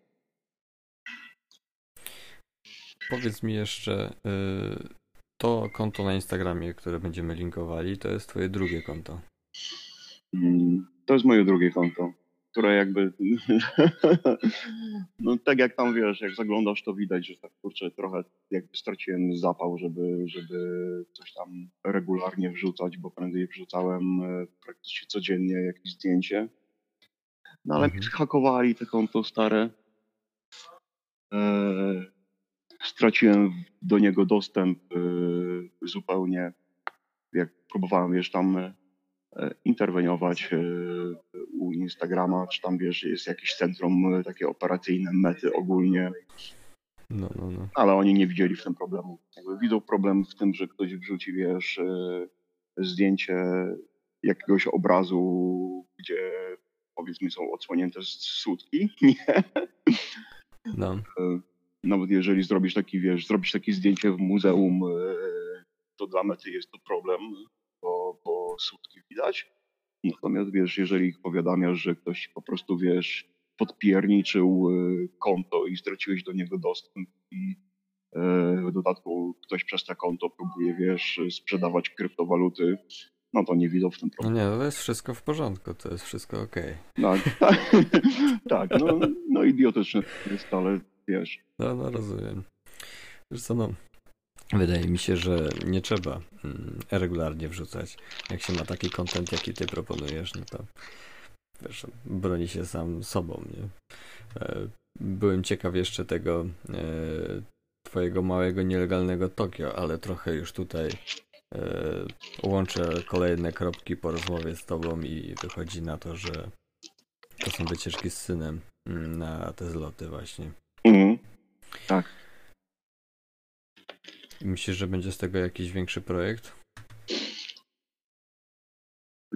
powiedz mi jeszcze, y, to konto na Instagramie, które będziemy linkowali, to jest twoje drugie konto. Mm, to jest moje drugie konto, które jakby, no tak jak tam wiesz, jak zaglądasz, to widać, że tak kurczę, trochę jakby straciłem zapał, żeby, żeby coś tam regularnie wrzucać, bo prędzej wrzucałem e, praktycznie codziennie jakieś zdjęcie. No ale mhm. mi zhakowali te konto stare. E, straciłem do niego dostęp e, zupełnie. Jak próbowałem, wiesz, tam interweniować e, u Instagrama, czy tam, wiesz, jest jakieś centrum e, takie operacyjne, mety ogólnie. No, no, no. Ale oni nie widzieli w tym problemu. Jakby widzą problem w tym, że ktoś wrzuci, wiesz, e, zdjęcie jakiegoś obrazu, gdzie powiedzmy są odsłonięte sutki, nie? No. E, nawet jeżeli zrobisz taki, wiesz, zrobisz takie zdjęcie w muzeum, e, to dla mety jest to problem, sutki widać. Natomiast wiesz, jeżeli ich powiadamiasz, że ktoś po prostu, wiesz, podpierniczył e, konto i straciłeś do niego dostęp i w dodatku ktoś przez to konto próbuje, wiesz, sprzedawać kryptowaluty, no to nie widzą w tym problemu. No nie, to jest wszystko w porządku, to jest wszystko ok. Tak, tak, tak no, no idiotyczne jest, ale wiesz. No, no rozumiem. Wiesz co, no, wydaje mi się, że nie trzeba mm, regularnie wrzucać. Jak się ma taki kontent, jaki ty proponujesz, no to wiesz, broni się sam sobą, nie? E, byłem ciekaw jeszcze tego e, twojego małego, nielegalnego Tokio, ale trochę już tutaj E, łączę kolejne kropki po rozmowie z tobą i wychodzi na to, że to są wycieczki z synem mm, na te zloty właśnie. Mhm. Tak. Myślisz, że będzie z tego jakiś większy projekt?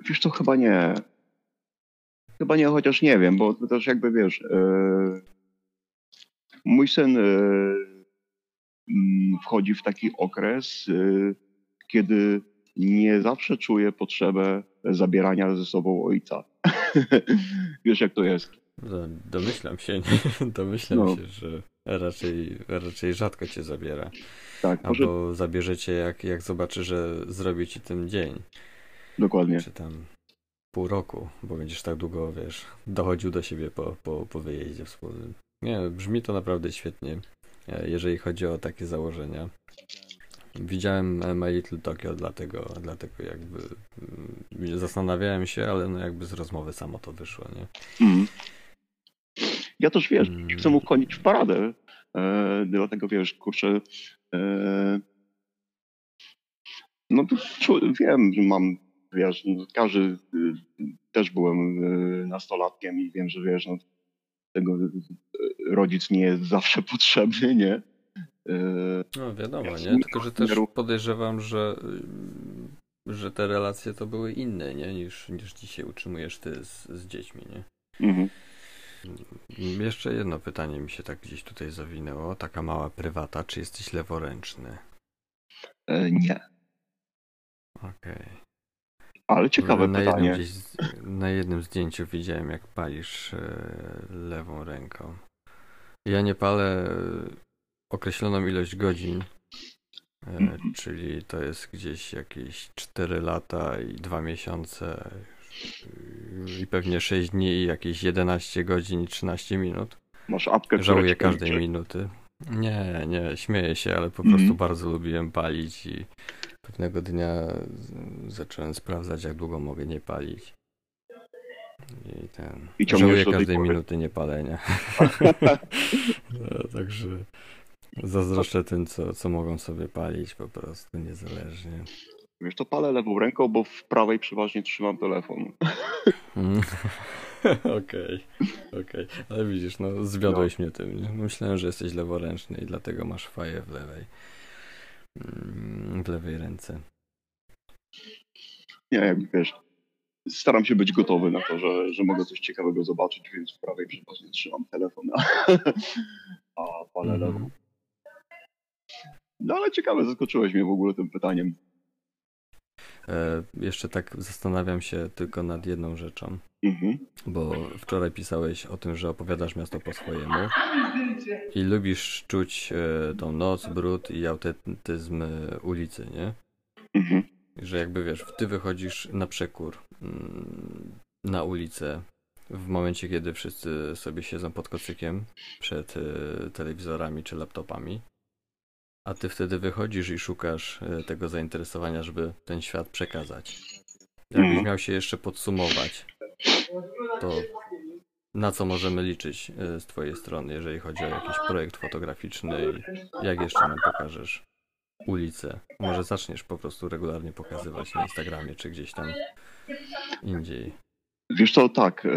Wiesz to chyba nie. Chyba nie, chociaż nie wiem, bo to też jakby wiesz, yy, mój syn yy, wchodzi w taki okres, yy, kiedy nie zawsze czuję potrzebę zabierania ze sobą ojca. Wiesz, jak to jest? Domyślam się, domyślam no. się, że raczej, raczej rzadko cię zabiera. Tak, Albo może... zabierze cię, jak, jak zobaczy, że zrobi ci ten dzień. Dokładnie. Czy tam pół roku, bo będziesz tak długo, wiesz, dochodził do siebie po, po, po wyjeździe wspólnym. Nie, brzmi to naprawdę świetnie, e, jeżeli chodzi o takie założenia. Widziałem My Little Tokyo, dlatego, dlatego jakby mm, zastanawiałem się, ale no jakby z rozmowy samo to wyszło, nie? Mm. Ja też wiesz, mm. chcę mu konić w paradę, e, dlatego wiesz, kurczę, e, no to wiem, że mam, wiesz, no, każdy, y, też byłem y, nastolatkiem i wiem, że wiesz, no, tego y, rodzic nie jest zawsze potrzebny, nie? Yy, no wiadomo, nie? Tylko, że też podejrzewam, że, że te relacje to były inne, nie? Niż, niż dzisiaj utrzymujesz ty z, z dziećmi, nie? Mhm. Jeszcze jedno pytanie mi się tak gdzieś tutaj zawinęło. Taka mała prywata. Czy jesteś leworęczny? E, nie. Okej. Okay. Ale ciekawe na pytanie. Jednym gdzieś, na jednym zdjęciu widziałem, jak palisz e, lewą ręką. Ja nie palę określoną ilość godzin, mm. czyli to jest gdzieś jakieś 4 lata i 2 miesiące i pewnie 6 dni i jakieś 11 godzin i 13 minut. Masz apkę, Żałuję każdej minuty. Nie, nie, śmieję się, ale po mm. prostu bardzo lubiłem palić i pewnego dnia zacząłem sprawdzać, jak długo mogę nie palić. I ten. I Żałuję każdej minuty niepalenia. no, także Zazdroszczę tym, co, co mogą sobie palić po prostu, niezależnie. Wiesz, to palę lewą ręką, bo w prawej przeważnie trzymam telefon. Okej, okej. Okay, okay. Ale widzisz, no zwiodłeś no. mnie tym. Myślałem, że jesteś leworęczny i dlatego masz faję w lewej. Mm, w lewej ręce. Nie, jak wiesz, staram się być gotowy na to, że, że mogę coś ciekawego zobaczyć, więc w prawej przeważnie trzymam telefon, a, a palę mm lewą. No ale ciekawe, zaskoczyłeś mnie w ogóle tym pytaniem. E, jeszcze tak zastanawiam się tylko nad jedną rzeczą. Mhm. Bo wczoraj pisałeś o tym, że opowiadasz miasto po swojemu i lubisz czuć e, tą noc, brud i autentyzm e, ulicy, nie? Mhm. Że jakby wiesz, ty wychodzisz na przekór mm, na ulicę w momencie, kiedy wszyscy sobie siedzą pod kocykiem przed telewizorami czy laptopami a ty wtedy wychodzisz i szukasz e, tego zainteresowania, żeby ten świat przekazać. Jakbyś mhm. miał się jeszcze podsumować, to na co możemy liczyć e, z twojej strony, jeżeli chodzi o jakiś projekt fotograficzny i jak jeszcze nam pokażesz ulicę? Może zaczniesz po prostu regularnie pokazywać na Instagramie czy gdzieś tam indziej. Wiesz co, tak. E,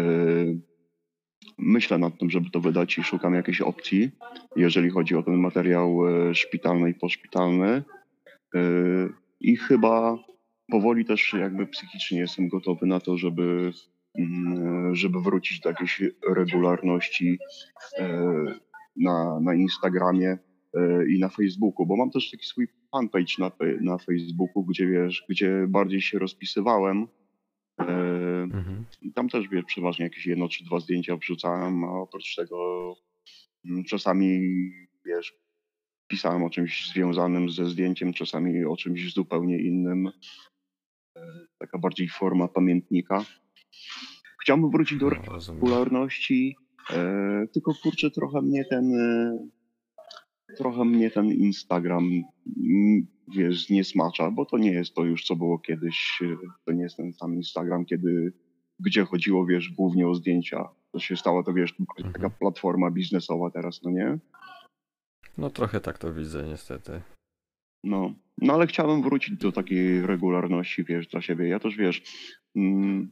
myślę nad tym, żeby to wydać i szukam jakiejś opcji, jeżeli chodzi o ten materiał e, szpitalny i poszpitalny. E, I chyba powoli też jakby psychicznie jestem gotowy na to, żeby, mm, żeby wrócić do jakiejś regularności e, na, na Instagramie i na Facebooku, bo mam też taki swój fanpage na, na Facebooku, gdzie wiesz, gdzie bardziej się rozpisywałem Mhm. Tam też wiesz, przeważnie jakieś jedno czy dwa zdjęcia wrzucałem, a oprócz tego mm, czasami wiesz, pisałem o czymś związanym ze zdjęciem, czasami o czymś zupełnie innym. E, taka bardziej forma pamiętnika. Chciałbym wrócić do no, regularności, e, tylko kurczę, trochę mnie ten e, trochę mnie ten Instagram mm, wiesz, nie smacza, bo to nie jest to już, co było kiedyś. To nie jest ten sam Instagram, kiedy, gdzie chodziło, wiesz, głównie o zdjęcia. To się stało to, wiesz, mhm. taka platforma biznesowa teraz, no nie? No trochę tak to widzę, niestety. No, no ale chciałbym wrócić do takiej regularności, wiesz, dla siebie. Ja też, wiesz, mm,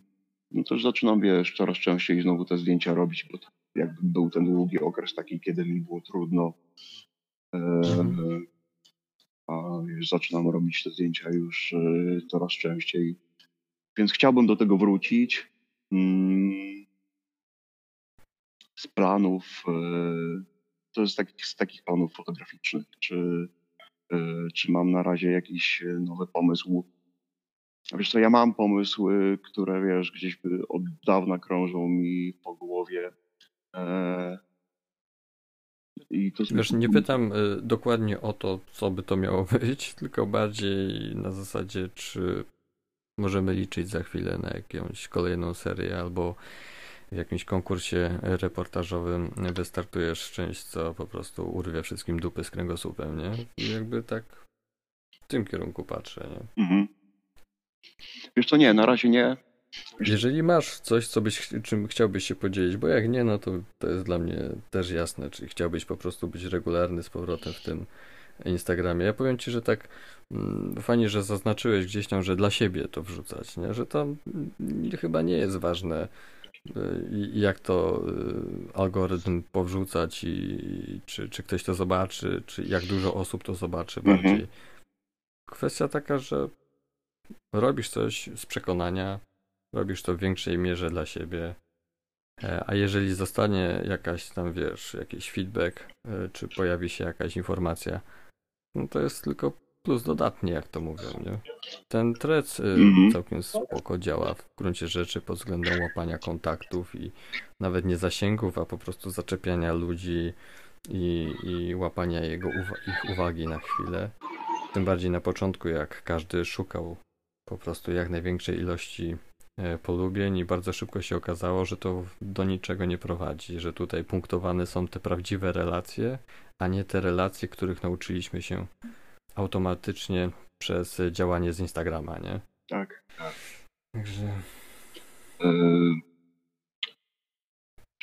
no też zaczynam, wiesz, coraz częściej znowu te zdjęcia robić, bo jakby był ten długi okres taki, kiedy mi było trudno. Mhm a już zaczynam robić te zdjęcia już y, coraz częściej. Więc chciałbym do tego wrócić. Mm, z planów, y, to jest takich, z takich planów fotograficznych, czy, czy mam na razie jakiś nowy pomysł. Wiesz co, ja mam pomysły, które wiesz, gdzieś od dawna krążą mi po głowie. Wiesz, nie pytam y, dokładnie o to, co by to miało być, tylko bardziej na zasadzie, czy możemy liczyć za chwilę na jakąś kolejną serię albo w jakimś konkursie reportażowym wystartujesz część, co po prostu urwie wszystkim dupy z kręgosłupem, nie? I jakby tak w tym kierunku patrzę, nie? Mhm. Wiesz co, nie, na razie nie. Jeżeli masz coś, co byś, czym chciałbyś się podzielić, bo jak nie, no to to jest dla mnie też jasne, czy chciałbyś po prostu być regularny z powrotem w tym Instagramie. Ja powiem ci, że tak mm, fajnie, że zaznaczyłeś gdzieś tam, że dla siebie to wrzucać, nie? że to mm, chyba nie jest ważne, y, jak to y, algorytm powrzucać i czy, czy ktoś to zobaczy, czy jak dużo osób to zobaczy mhm. bardziej. Kwestia taka, że robisz coś z przekonania, robisz to w większej mierze dla siebie. E, a jeżeli zostanie jakaś tam, wiesz, jakiś feedback, e, czy pojawi się jakaś informacja, no to jest tylko plus dodatnie, jak to mówią, nie? Ten trec mm całkiem spoko działa w gruncie rzeczy pod względem łapania kontaktów i nawet nie zasięgów, a po prostu zaczepiania ludzi i, i łapania jego ich uwagi na chwilę. Tym bardziej na początku, jak każdy szukał po prostu jak największej ilości E, polubień i bardzo szybko się okazało, że to do niczego nie prowadzi, że tutaj punktowane są te prawdziwe relacje, a nie te relacje, których nauczyliśmy się automatycznie przez działanie z Instagrama, nie? Tak, tak. Także...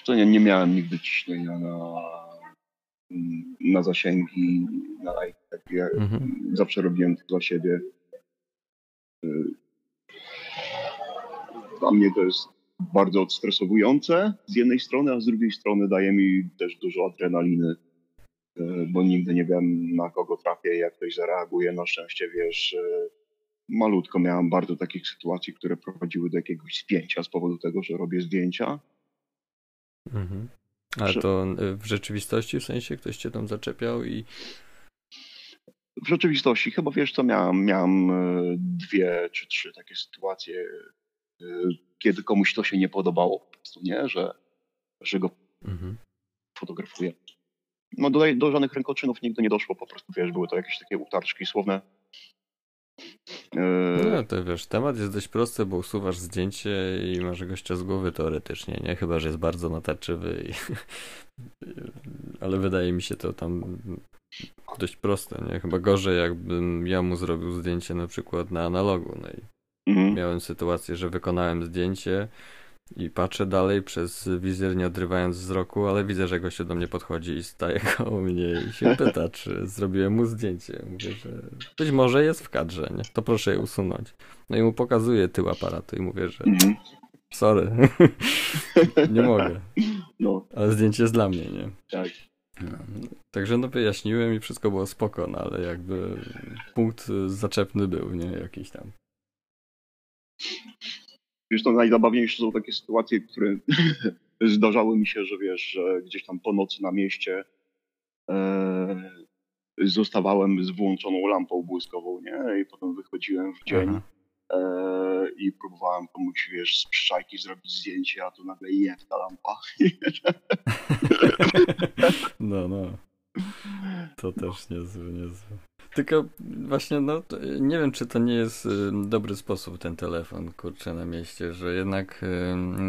Yy, nie, nie miałem nigdy ciśnienia na, na zasięgi, na. Tak, ja mhm. Zawsze robiłem to dla siebie. Yy, dla mnie to jest bardzo odstresowujące z jednej strony, a z drugiej strony daje mi też dużo adrenaliny, e, bo nigdy nie wiem na kogo trafię, jak ktoś zareaguje. Na szczęście, wiesz, e, malutko miałem bardzo takich sytuacji, które prowadziły do jakiegoś spięcia z powodu tego, że robię zdjęcia. Mhm. Ale to w rzeczywistości, w sensie ktoś cię tam zaczepiał i w rzeczywistości chyba wiesz co, miałem, miałem e, dwie czy trzy takie sytuacje, e, kiedy komuś to się nie podobało po prostu, nie? Że, że go mhm. fotografuję. No do, do żadnych rękoczynów nigdy nie doszło, po prostu wiesz, były to jakieś takie utarczki słowne. No to wiesz, temat jest dość prosty, bo usuwasz zdjęcie i masz gościa z głowy teoretycznie, nie? Chyba, że jest bardzo natarczywy i... ale wydaje mi się to tam dość proste, nie? Chyba gorzej jakbym ja mu zrobił zdjęcie na przykład na analogu, no i mhm. miałem sytuację, że wykonałem zdjęcie i patrzę dalej przez wizjer, nie odrywając wzroku, ale widzę, że gościu do mnie podchodzi i staje koło mnie i się pyta, czy zrobiłem mu zdjęcie. Mówię, że być może jest w kadrze, nie? To proszę je usunąć. No i mu pokazuję tył aparatu i mówię, że mhm. sorry, nie mogę. No. Ale zdjęcie jest dla mnie, nie? Tak. No, także no wyjaśniłem i wszystko było spoko, no ale jakby punkt zaczepny był, nie? Jakiś tam. Wiesz, to najzabawniejsze są takie sytuacje, które zdarzały mi się, że wiesz, że gdzieś tam po nocy na mieście e, zostawałem z włączoną lampą błyskową, nie? I potem wychodziłem w dzień e, i próbowałem komuś, wiesz, z przyczajki zrobić zdjęcie, a tu nagle jest ta lampa. no, no. To też niezły, niezły. Tylko właśnie, no, nie wiem, czy to nie jest y, dobry sposób ten telefon, kurczę, na mieście, że jednak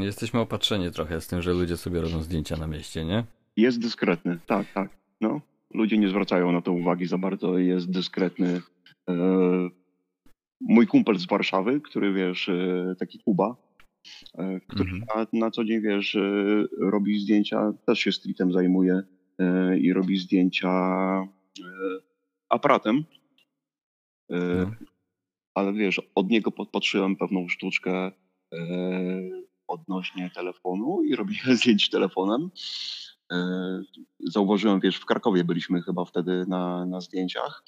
y, jesteśmy opatrzeni trochę z tym, że ludzie sobie robią zdjęcia na mieście, nie? Jest dyskretny, tak, tak. No, ludzie nie zwracają na to uwagi za bardzo, jest dyskretny. E, mój kumpel z Warszawy, który, wiesz, e, taki Kuba, e, który mhm. na, na, co dzień, wiesz, robi zdjęcia, też się streetem zajmuje i robi zdjęcia aparatem. No. Ale wiesz, od niego podpatrzyłem pewną sztuczkę e, odnośnie telefonu i robiłem zdjęć telefonem. E, zauważyłem, wiesz, w Krakowie byliśmy chyba wtedy na, na zdjęciach,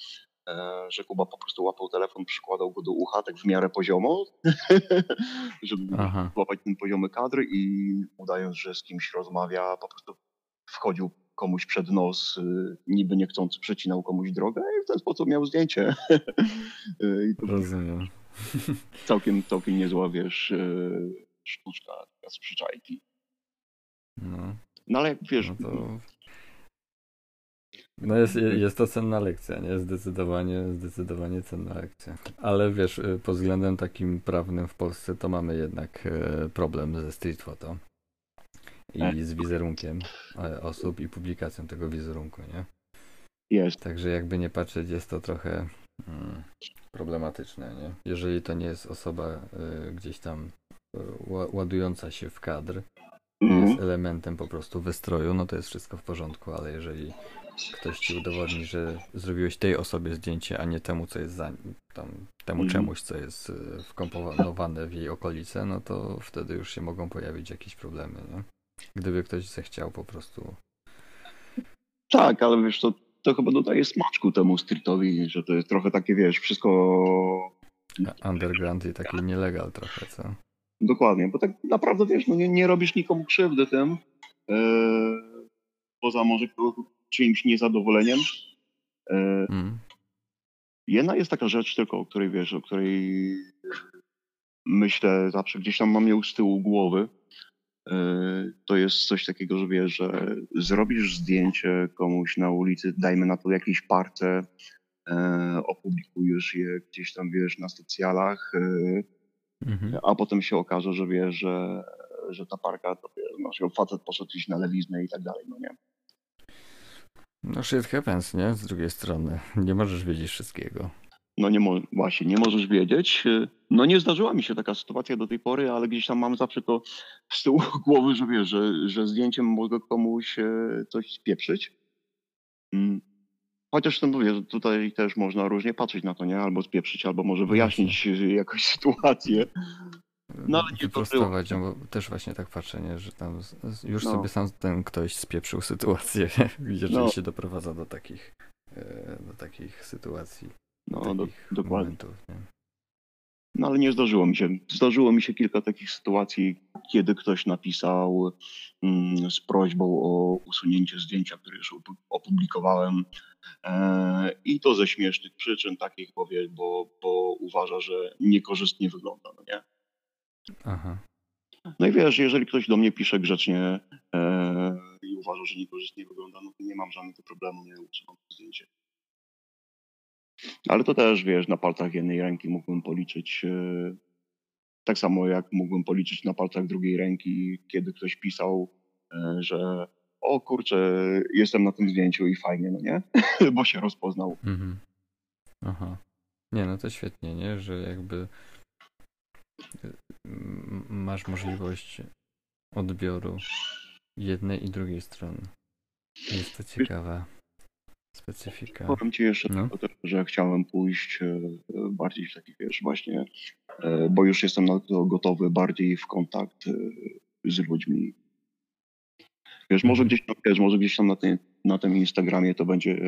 że Kuba po prostu łapał telefon, przykładał go do ucha tak w miarę poziomo, żeby Aha. złapać ten poziomy kadr i udając, że z kimś rozmawia, po prostu wchodził komuś przed nos, y, niby niechcący przecinał komuś drogę i w ten sposób miał zdjęcie. Y, Rozumiem. Całkiem, całkiem niezła, wiesz, y, sztuczka z przyczajki. No. no ale wiesz... No, to... no jest, jest to cenna lekcja, nie? Zdecydowanie, zdecydowanie cenna lekcja. Ale wiesz, pod względem takim prawnym w Polsce to mamy jednak problem ze street photo i tak. z wizerunkiem e, osób i publikacją tego wizerunku, nie? Jest. Także jakby nie patrzeć, jest to trochę mm, problematyczne, nie? Jeżeli to nie jest osoba y, gdzieś tam y, ładująca się w kadr, mm. jest elementem po prostu wystroju, no to jest wszystko w porządku, ale jeżeli ktoś ci udowodni, że zrobiłeś tej osobie zdjęcie, a nie temu, co jest za tam, temu mm. czemuś, co jest wkomponowane w jej okolice, no to wtedy już się mogą pojawić jakieś problemy, nie? Gdyby ktoś zechciał po prostu. Tak, ale wiesz, to, to chyba dodaje smaczku temu streetowi, że to jest trochę takie, wiesz, wszystko... Underground i taki nielegal trochę, co? Dokładnie, bo tak naprawdę, wiesz, no nie, nie robisz nikomu krzywdy tym, yy, poza może czyimś niezadowoleniem. Yy, mm. Jedna jest taka rzecz tylko, o której wiesz, o której myślę zawsze gdzieś tam mam ją z tyłu głowy, to jest coś takiego, że wiesz, że zrobisz zdjęcie komuś na ulicy, dajmy na to jakiejś parce, e, opublikujesz je gdzieś tam, wiesz, na socjalach, e, mhm. a potem się okaże, że wiesz, że, że ta parka, to wiesz, no, facet poszedł iść na lewiznę i tak dalej, no nie? No shit happens, nie? Z drugiej strony. Nie możesz wiedzieć wszystkiego. No nie mo- właśnie, nie możesz wiedzieć. No nie zdarzyła mi się taka sytuacja do tej pory, ale gdzieś tam mam zawsze to z tyłu głowy, że wiesz, że, że zdjęciem mogę komuś e, coś spieprzyć. Mm. Chociaż ten mówię, że tutaj też można różnie patrzeć na to, nie? Albo spieprzyć, albo może wyjaśnić jakoś sytuację. No ale nie Wyprostować, no, bo też właśnie tak patrzę, nie? że tam już no. sobie sam ten ktoś spieprzył sytuację, gdzie no. się doprowadza do takich, do takich sytuacji. No, do, dokładnie. Momentów, No ale nie zdarzyło mi się. Zdarzyło mi się kilka takich sytuacji, kiedy ktoś napisał mm, z prośbą o usunięcie zdjęcia, które już opublikowałem. E, I to ze śmiesznych przyczyn, takich powie, bo, bo uważa, że niekorzystnie wygląda, no nie? Aha. No i wiesz, jeżeli ktoś do mnie pisze grzecznie e, i uważa, że niekorzystnie wygląda, no to nie mam żadnego problemu, nie usuwam zdjęcie. Ale to też, wiesz, na palcach jednej ręki mógłbym policzyć, e, tak samo jak mógłbym policzyć na palcach drugiej ręki, kiedy ktoś pisał, e, że o kurczę, jestem na tym zdjęciu i fajnie, no nie? Bo się rozpoznał. Mhm. Aha. Nie, no to świetnie, nie? Że jakby masz możliwość odbioru jednej i drugiej strony. Jest to ciekawa specyfika. Powiem ci jeszcze no. tylko, że chciałem pójść e, bardziej w taki, wiesz, właśnie, e, bo już jestem na to gotowy bardziej w kontakt e, z ludźmi. Wiesz, może mhm. gdzieś tam, wiesz, może gdzieś tam na, tym, na tym Instagramie to będzie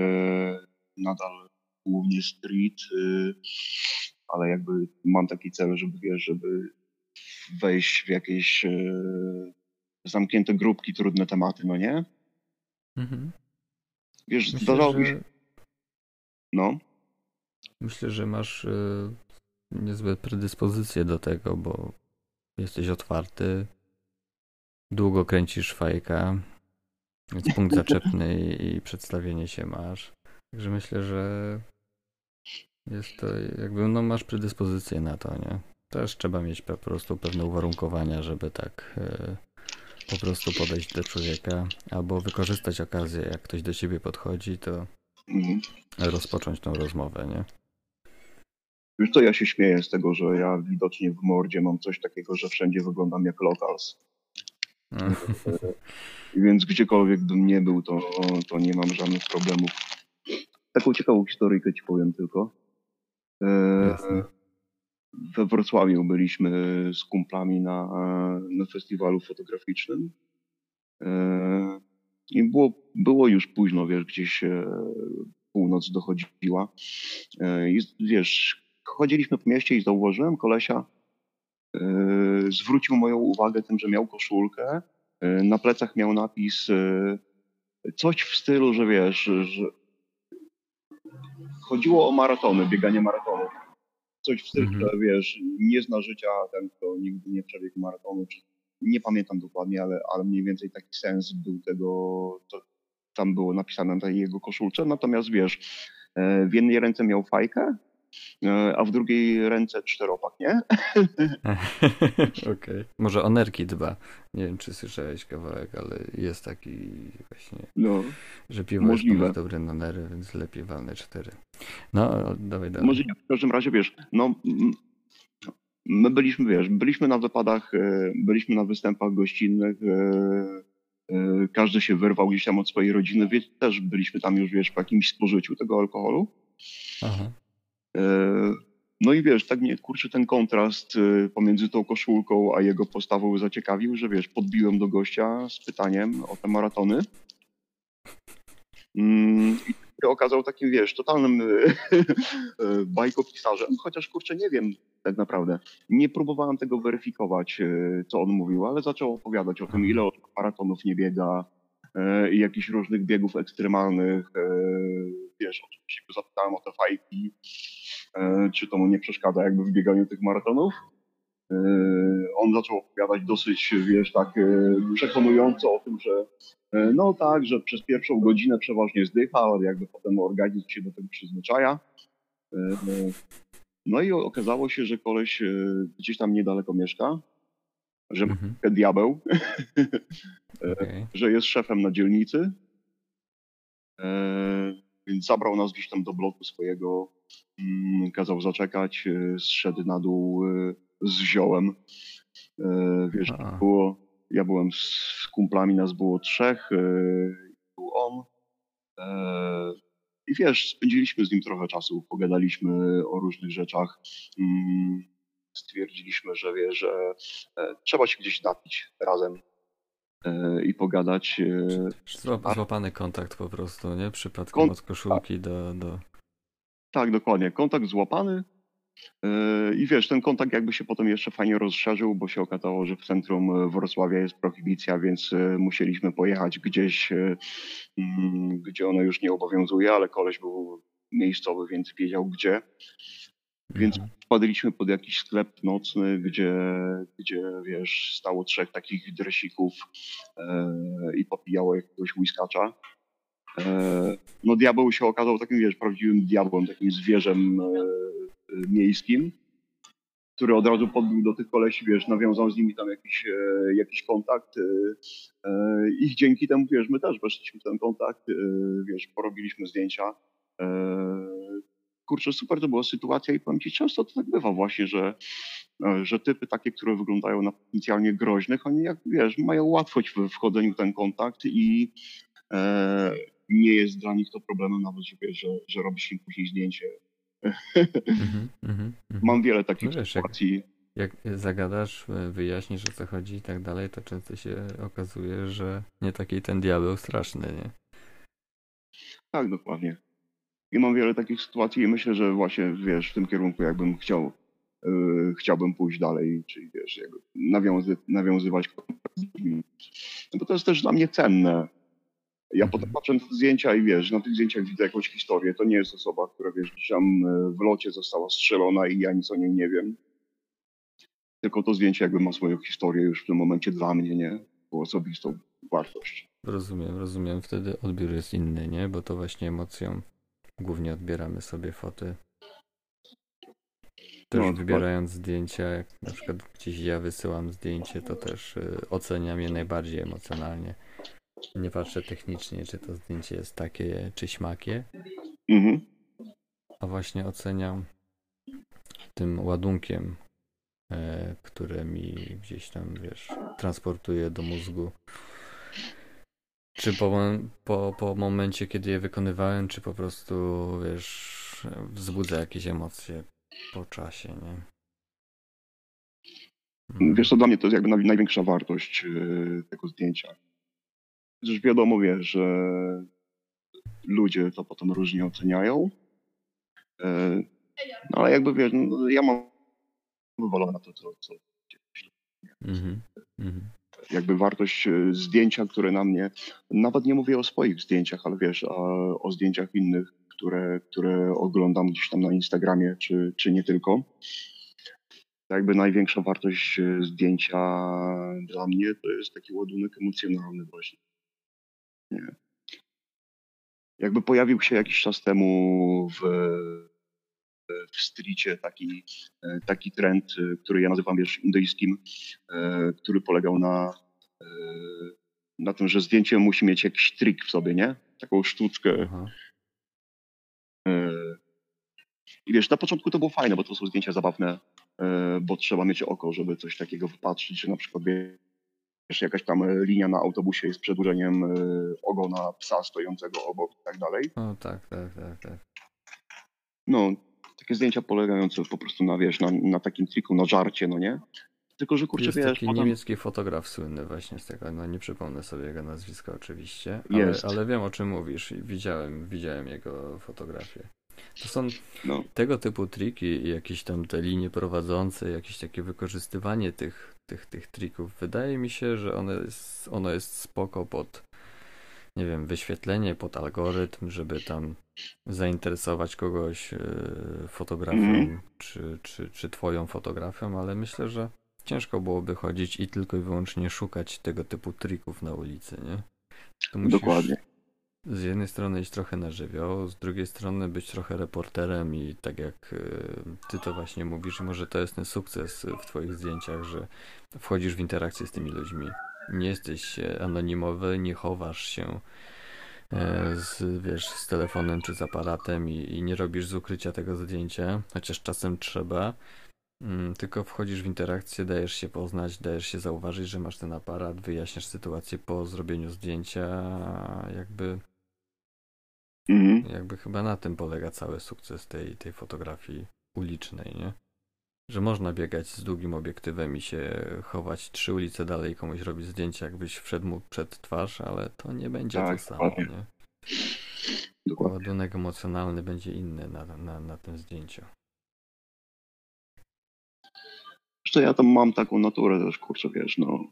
nadal głównie street, ale jakby mam taki cel, żeby, wiesz, żeby wejść w jakieś zamknięte grupki, trudne tematy, no nie? Mhm. Wiesz, Myślę, zdarzało że... mi się... No. Myślę, że masz y, niezłe predyspozycje do tego, bo jesteś otwarty, długo kręcisz fajka, więc punkt zaczepny i, i przedstawienie się masz. Także myślę, że jest to jakby, no masz predyspozycję na to, nie? Też trzeba mieć po prostu pewne uwarunkowania, żeby tak y, po prostu podejść do człowieka albo wykorzystać okazję, jak ktoś do ciebie podchodzi, to mhm. rozpocząć tą rozmowę, nie? Wiesz co, ja się śmieję z tego, że ja widocznie w mordzie mam coś takiego, że wszędzie wyglądam jak locals. Więc gdziekolwiek bym nie był, to, to nie mam żadnych problemów. Taką ciekawą historyjkę ci powiem tylko. E, we Wrocławiu byliśmy z kumplami na, na festiwalu fotograficznym. E, I było, było już późno, wiesz, gdzieś e, północ dochodziła. E, I wiesz, chodziliśmy po mieście i zauważyłem kolesia, zwrócił moją uwagę tym, że miał koszulkę, na plecach miał napis coś w stylu, że wiesz, że chodziło o maratony, bieganie maratonów coś w stylu, mhm. że wiesz, nie zna życia ten, kto nigdy nie przebiegł maratonu, czy nie pamiętam dokładnie, ale, ale mniej więcej taki sens był tego, co tam było napisane na tej jego koszulce. Natomiast wiesz, e, w jednej ręce miał fajkę, a w drugiej ręce czteropak, nie? Okej. Okay. Może o nerki dba. Nie wiem, czy słyszałeś kawałek, ale jest taki właśnie, no, że piwo możliwe. jest dobre na nery, więc lepiej walne cztery. No, dawaj dalej. Możliwe. W każdym razie, wiesz, no my byliśmy, wiesz, byliśmy na wypadach, e, byliśmy na występach gościnnych, każdy się wyrwał gdzieś tam od swojej rodziny, więc też byliśmy tam już, wiesz, po jakimś spożyciu tego alkoholu. Aha. E, no i wiesz, tak mnie kurczę ten kontrast y, pomiędzy tą koszulką a jego postawą zaciekawił, że wiesz, podbiłem do gościa z pytaniem o te maratony. Mm, I okazał takim, wiesz, totalnym y, bajkopisarzem, chociaż kurczę nie wiem tak naprawdę. Nie próbowałem tego weryfikować, co on mówił, ale zaczął opowiadać o tym, ile on maratonów nie biega, i jakichś różnych biegów ekstremalnych. Wiesz, oczywiście go zapytałem o te fajki, E, czy to mu nie przeszkadza jakby w bieganiu tych maratonów. E, on zaczął opowiadać dosyć, wiesz, tak e, przekonująco o tym, że no tak, że przez pierwszą godzinę przeważnie zdycha, ale jakby potem organizm się do tego przyzwyczaja. No i okazało się, że koleś gdzieś tam niedaleko mieszka, że mhm. diabeł, okay. że jest szefem na dzielnicy, więc zabrał nas gdzieś tam do bloku swojego kazał zaczekać, y, zszedł na dół y, z ziołem. Y, wiesz, było, ja byłem z kumplami, nas było trzech, był on. I wiesz, spędziliśmy z nim trochę czasu, pogadaliśmy o różnych rzeczach. Mm, stwierdziliśmy, że wie, że e, trzeba się gdzieś napić razem e, i pogadać. E, złapany kontakt po prostu, nie? Przypadkiem Kon... od koszulki do, do tak, dokładnie. Kontakt złapany. E, I wiesz, ten kontakt jakby się potem jeszcze fajnie rozszerzył, bo się okazało, że w centrum Wrocławia jest prohibicja, więc e, musieliśmy pojechać gdzieś, e, mm, gdzie ona już nie obowiązuje, ale koleś był miejscowy, więc wiedział gdzie. Więc mhm. Wpadliśmy pod jakiś sklep nocny, gdzie, gdzie wiesz, stało trzech takich dresików e, i popijało jakiegoś whiskacza. E, no diabeł się okazał takim, wiesz, prawdziwym diabłem, takim zwierzem e, miejskim, który od razu podbił do tych kolesi, wiesz, nawiązał z nimi tam jakiś, e, jakiś kontakt. E, e, ich dzięki temu, wiesz, my też weszliśmy w ten kontakt, wiesz, porobiliśmy zdjęcia kurczę, super to była sytuacja i powiem ci, często to tak bywa właśnie, że, e, że typy takie, które wyglądają na potencjalnie groźnych, oni jak wiesz, mają łatwość w wchodzeniu w ten kontakt i e, nie jest dla nich to problemem nawet, że wiesz, że, że robisz im później zdjęcie. Mm-hmm, mm-hmm. Mam wiele takich no wiesz, sytuacji. Jak, jak zagadasz, e, wyjaśnisz o co chodzi i tak dalej, to często się okazuje, że nie taki ten diabeł straszny, nie? Tak, dokładnie. I mam wiele takich sytuacji i myślę, że właśnie, wiesz, w tym kierunku jakbym chciał, yy, chciałbym pójść dalej, czyli wiesz, jakby nawiązy, nawiązywać kontakt z ludźmi. No bo to jest też dla mnie cenne. Ja potem patrzę na te zdjęcia i wiesz, na tych zdjęciach widzę jakąś historię. To nie jest osoba, która wiesz, gdzieś tam e, w locie została strzelona i ja nic o niej nie wiem. Tylko to zdjęcie jakby ma swoją historię już w tym momencie dla mnie, nie? Było osobistą wartość. Rozumiem, rozumiem. Wtedy odbiór jest inny, nie? Bo to właśnie emocją Głównie odbieramy sobie foty. Też no, wybierając zdjęcia, jak na przykład gdzieś ja wysyłam zdjęcie, to też y, oceniam je najbardziej emocjonalnie. Nie patrzę technicznie, czy to zdjęcie jest takie, czy śmakie. Mhm. A właśnie oceniam tym ładunkiem, e, które mi gdzieś tam, wiesz, transportuje do mózgu czy po, po, po momencie, kiedy je wykonywałem, czy po prostu, wiesz, wzbudza jakieś emocje po czasie, nie? Hmm. Wiesz co, dla mnie to jest jakby największa wartość e, tego zdjęcia. Przecież wiadomo, wiesz, że ludzie to potem różnie oceniają. E, no ale jakby wiesz, no, ja mam wywalone na to, co, co mm -hmm jakby wartość e, zdjęcia, które na mnie, nawet nie mówię o swoich zdjęciach, ale wiesz, o, zdjęciach innych, które, które oglądam gdzieś tam na Instagramie, czy, czy nie tylko. Jakby największa wartość e, zdjęcia dla mnie to jest taki ładunek emocjonalny właśnie. Nie. Jakby pojawił się jakiś czas temu w, w stricie taki, e, taki trend, e, który ja nazywam wiesz, indyjskim, e, który polegał na, na tym, że zdjęcie musi mieć jakiś trik w sobie, nie? Taką sztuczkę. Aha. I wiesz, na początku to było fajne, bo to są zdjęcia zabawne, bo trzeba mieć oko, żeby coś takiego wypatrzyć, że na przykład wiesz, jakaś tam linia na autobusie jest przedłużeniem ogona psa stojącego obok i tak dalej. O tak, tak, tak, tak. No, takie zdjęcia polegające po prostu na, wiesz, na, na takim triku, na żarcie, no nie? Tylko, że kurczę, jest wiesz... taki potem... niemiecki fotograf słynny właśnie z tego, no nie przypomnę sobie jego nazwiska oczywiście, ale, ale wiem o czym mówisz i widziałem, widziałem jego fotografię. To są no. tego typu triki i jakieś tam te linie prowadzące, jakieś takie wykorzystywanie tych, tych, tych trików. Wydaje mi się, że one jest, ono jest spoko pod nie wiem, wyświetlenie pod algorytm, żeby tam zainteresować kogoś e, fotografią, mm. czy, czy, czy twoją fotografią, ale myślę, że ciężko byłoby chodzić i tylko i wyłącznie szukać tego typu trików na ulicy, nie? Dokładnie. Z jednej strony iść trochę na żywioł, z drugiej strony być trochę reporterem i tak jak e, ty to właśnie mówisz, może to jest ten sukces w twoich zdjęciach, że wchodzisz w interakcję z tymi ludźmi nie jesteś anonimowy, nie chowasz się e, z, wiesz, z telefonem czy z aparatem i, i nie robisz z ukrycia tego zdjęcia, chociaż czasem trzeba, mm, tylko wchodzisz w interakcję, dajesz się poznać, dajesz się zauważyć, że masz ten aparat, wyjaśniasz sytuację po zrobieniu zdjęcia, jakby mhm. jakby chyba na tym polega cały sukces tej, tej fotografii ulicznej, nie? Że można biegać z długim obiektywem i się chować trzy ulice dalej i komuś robić zdjęcia, jakbyś wszedł mu przed twarz, ale to nie będzie tak, to samo, nie? Dokładnie. Ładunek emocjonalny będzie inny na, na, na tym zdjęciu. co, ja tam mam taką naturę też, kurczę, wiesz, no,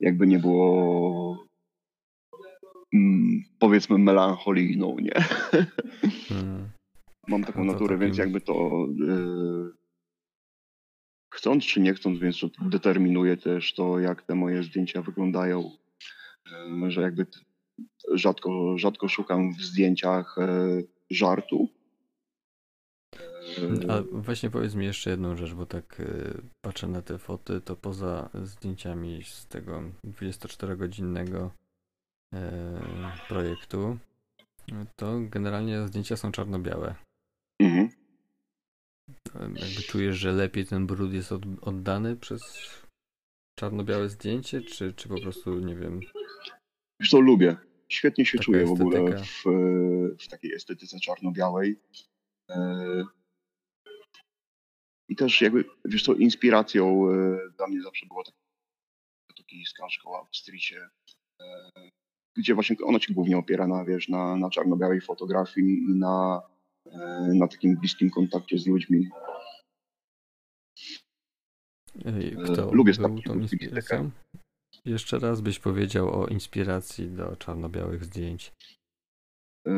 jakby nie było mm, powiedzmy melancholijną, nie? Hmm. Mam taką no naturę, takim... więc jakby to yy, chcąc czy nie chcąc, więc to determinuje też to, jak te moje zdjęcia wyglądają. Że jakby rzadko, rzadko szukam w zdjęciach yy, żartu. A właśnie powiedz mi jeszcze jedną rzecz, bo tak patrzę na te foty, to poza zdjęciami z tego 24-godzinnego projektu, to generalnie zdjęcia są czarno-białe. Mhm. Jakby czujesz, że lepiej ten brud jest od, oddany przez czarno-białe zdjęcie, czy, czy po prostu, nie wiem... Wiesz co, lubię. Świetnie się Taka czuję estetyka. w ogóle w, w takiej estetyce czarno-białej. E, I też jakby, wiesz co, inspiracją e, dla mnie zawsze była taka tokijska szkoła w Stricie, e, gdzie właśnie ona się głównie opiera na, wiesz, na, na czarno-białej fotografii i na na takim bliskim kontakcie z ludźmi. Kto Lubię był tą inspiracją? Jeszcze raz byś powiedział o inspiracji do czarno-białych zdjęć. E,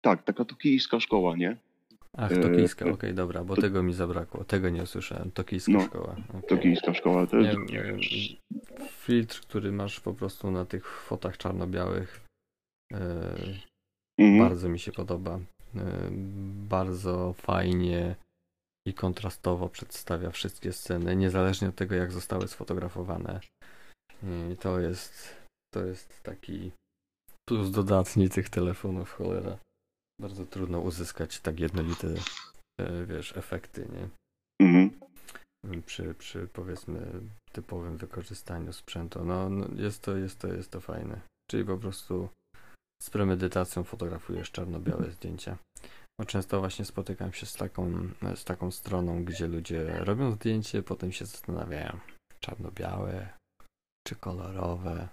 tak, taka tokijska szkoła, nie? Ach, e, tokijska, okej, okay, dobra, bo to... tego mi zabrakło, tego nie usłyszałem. Tokijska no, szkoła. Okay. Tokijska szkoła też. Nie, nie, filtr, który masz po prostu na tych fotach czarno-białych, Mhm. Bardzo mi się podoba. E, bardzo fajnie i kontrastowo przedstawia wszystkie sceny, niezależnie od tego, jak zostały sfotografowane. I to jest, to jest taki plus dodatni tych telefonów, cholera. Bardzo trudno uzyskać tak jednolite, e, wiesz, efekty, nie? Mhm. Przy, przy powiedzmy typowym wykorzystaniu sprzętu. No, no jest to, jest to, jest to fajne. Czyli po prostu z premedytacją fotografujesz czarno-białe zdjęcia. Bo często właśnie spotykam się z taką, z taką stroną, gdzie ludzie robią zdjęcie, potem się zastanawiają, czarno-białe czy kolorowe.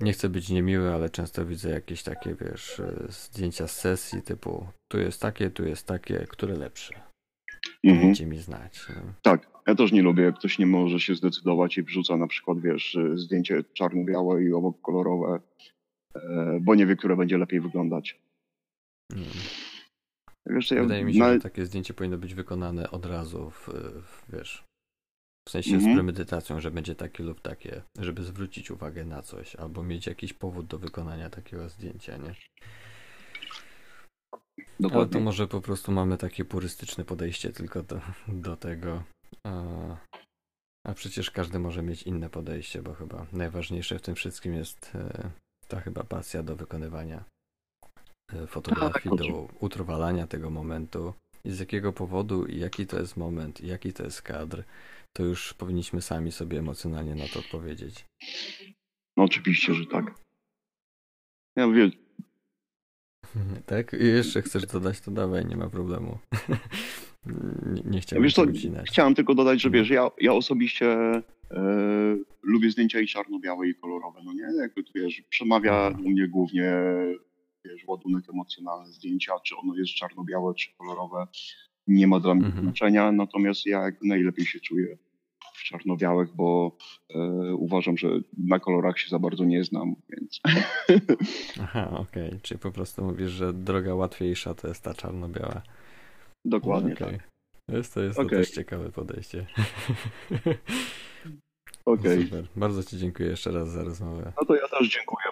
Nie chcę być niemiły, ale często widzę jakieś takie, wiesz, zdjęcia z sesji typu tu jest takie, tu jest takie, które lepsze. Mhm. mi znać. No. Tak, ja też nie lubię, jak ktoś nie może się zdecydować i wrzuca na przykład, wiesz, zdjęcie czarno-białe i obok kolorowe bo nie wie, które będzie lepiej wyglądać. Hmm. Wiesz, ja Wydaje mi się, na... że takie zdjęcie powinno być wykonane od razu, w, w wiesz, w sensie mm -hmm. z mhm. premedytacją, że będzie takie lub takie, żeby zwrócić uwagę na coś, albo mieć jakiś powód do wykonania takiego zdjęcia, nie? Dokładnie. Ale to może po prostu mamy takie purystyczne podejście tylko do, do tego. A, a przecież każdy może mieć inne podejście, bo chyba najważniejsze w tym wszystkim jest e, ta chyba pasja do wykonywania e, fotografii, tak, do utrwalania tego momentu i z jakiego powodu i jaki to jest moment i jaki to jest kadr, to już powinniśmy sami sobie emocjonalnie na to odpowiedzieć. No oczywiście, że tak. Ja mówię. Tak? I jeszcze chcesz dodać, to dawaj, nie ma problemu. nie, nie chciałem wiesz co, Chciałem tylko dodać, że wiesz, ja, ja osobiście E, lubię zdjęcia i czarno-białe i kolorowe, no nie? Jakby tu wiesz, przemawia do mnie głównie wiesz, ładunek emocjonalny zdjęcia, czy ono jest czarno-białe, czy kolorowe, nie ma dla mnie mhm. znaczenia, natomiast ja najlepiej się czuję w czarno-białych, bo e, uważam, że na kolorach się za bardzo nie znam, więc... Aha, okej, okay. czyli po prostu mówisz, że droga łatwiejsza to jest ta czarno-biała. Dokładnie okay. tak. Jest to, jest okay. to też ciekawe podejście. Okej. Okay. Super. Bardzo Ci dziękuję jeszcze raz za rozmowę. No to ja też dziękuję.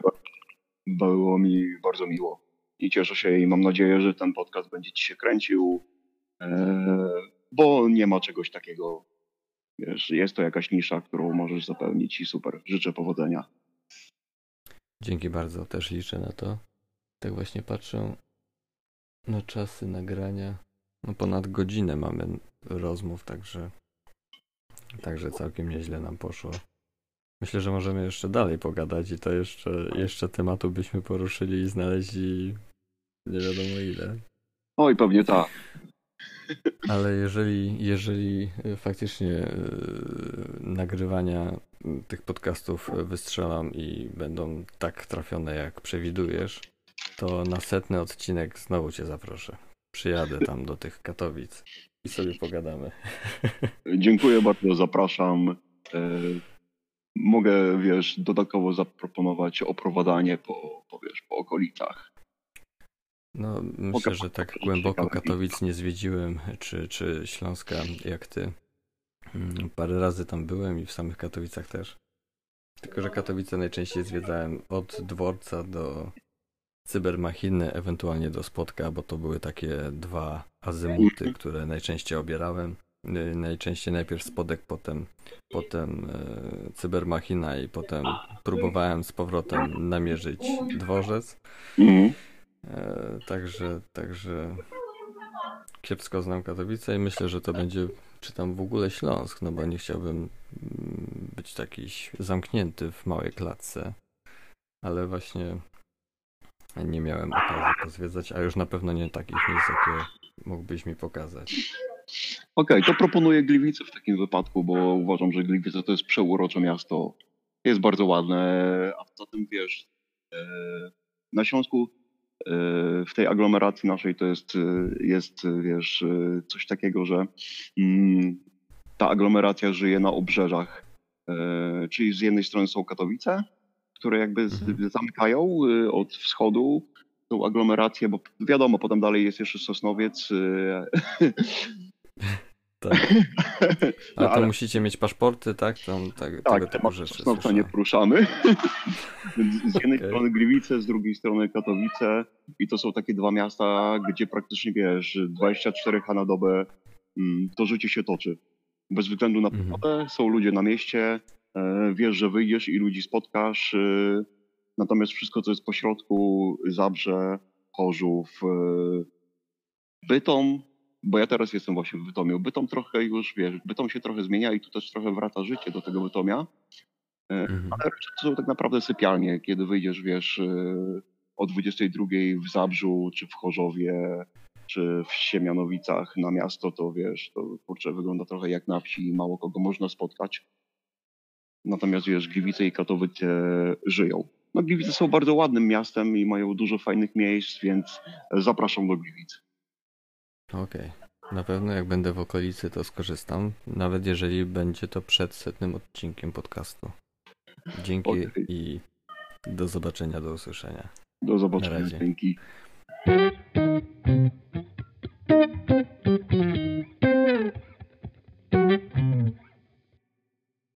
Było mi bardzo miło. I cieszę się i mam nadzieję, że ten podcast będzie Ci się kręcił, e, bo nie ma czegoś takiego. Wiesz, jest to jakaś nisza, którą możesz zapełnić i super. Życzę powodzenia. Dzięki bardzo, też liczę na to. Tak właśnie patrzę na czasy nagrania. No ponad godzinę mamy rozmów, także Także całkiem nieźle nam poszło. Myślę, że możemy jeszcze dalej pogadać i to jeszcze, jeszcze tematu byśmy poruszyli i znaleźli nie wiadomo ile. Oj, pewnie tak. Ale jeżeli, jeżeli faktycznie yy, nagrywania tych podcastów wystrzelam i będą tak trafione, jak przewidujesz, to na setny odcinek znowu cię zaproszę. Przyjadę tam do tych Katowic. i sobie pogadamy. Dziękuję bardzo, zapraszam. E, mogę, wiesz, dodatkowo zaproponować oprowadzanie po, po, wiesz, po okolicach. No, myślę, że tak głęboko Katowic nie zwiedziłem, czy, czy Śląska jak ty. Mm, parę razy tam byłem i w samych Katowicach też. Tylko, że Katowice najczęściej zwiedzałem od dworca do cybermachiny, ewentualnie do spotka, bo to były takie dwa azymuty, mhm. które najczęściej obierałem. Y, najczęściej najpierw spodek, potem, potem e, cybermachina i potem próbowałem z powrotem namierzyć dworzec. Mhm. E, także, także kiepsko znam Katowice i myślę, że to będzie czy tam w ogóle Śląsk, no bo nie chciałbym mm, być taki zamknięty w małej klatce, ale właśnie nie miałem okazji pozwiedzać, a już na pewno nie takich miejsc, jakie mógłbyś mi pokazać. Okej, okay, to proponuję Gliwice w takim wypadku, bo uważam, że Gliwice to jest przeurocze miasto. Jest bardzo ładne, a poza tym wiesz, e, na Śląsku e, w tej aglomeracji naszej to jest, jest wiesz, coś takiego, że mm, ta aglomeracja żyje na obrzeżach. E, czyli z jednej strony są Katowice, które jakby mhm. zamykają od wschodu tą aglomerację, bo wiadomo, potem dalej jest jeszcze Sosnowiec. Tak. Ale no, to ale... musicie mieć paszporty, tak? Tam, tak, tak tego typu rzeczy. Sosnowca nie poruszamy. z jednej okay. strony Gliwice, z drugiej strony Katowice i to są takie dwa miasta, gdzie praktycznie wiesz, 24 h na dobę mm, to życie się toczy. Bez względu na mhm. pogodę, są ludzie na mieście, wiesz, że wyjdziesz i ludzi spotkasz, e, natomiast wszystko, co jest po środku, Zabrze, Chorzów, e, Bytom, bo ja teraz jestem właśnie w Bytomiu. Bytom trochę już, wiesz, Bytom się trochę zmienia i tu też trochę wraca życie do tego Bytomia. E, mhm. Ale to są tak naprawdę sypialnie, kiedy wyjdziesz, wiesz, e, o 22 w Zabrzu, czy w Chorzowie, czy w Siemianowicach na miasto, to wiesz, to kurczę, wygląda trochę jak na wsi i mało kogo można spotkać. Natomiast wiesz, Gliwice i Katowice żyją. No Gliwice są bardzo ładnym miastem i mają dużo fajnych miejsc, więc zapraszam do Gliwic. Okej. Okay. Na pewno jak będę w okolicy, to skorzystam, nawet jeżeli będzie to przed setnym odcinkiem podcastu. Dzięki okay. i do zobaczenia, do usłyszenia. Do zobaczenia, dzięki.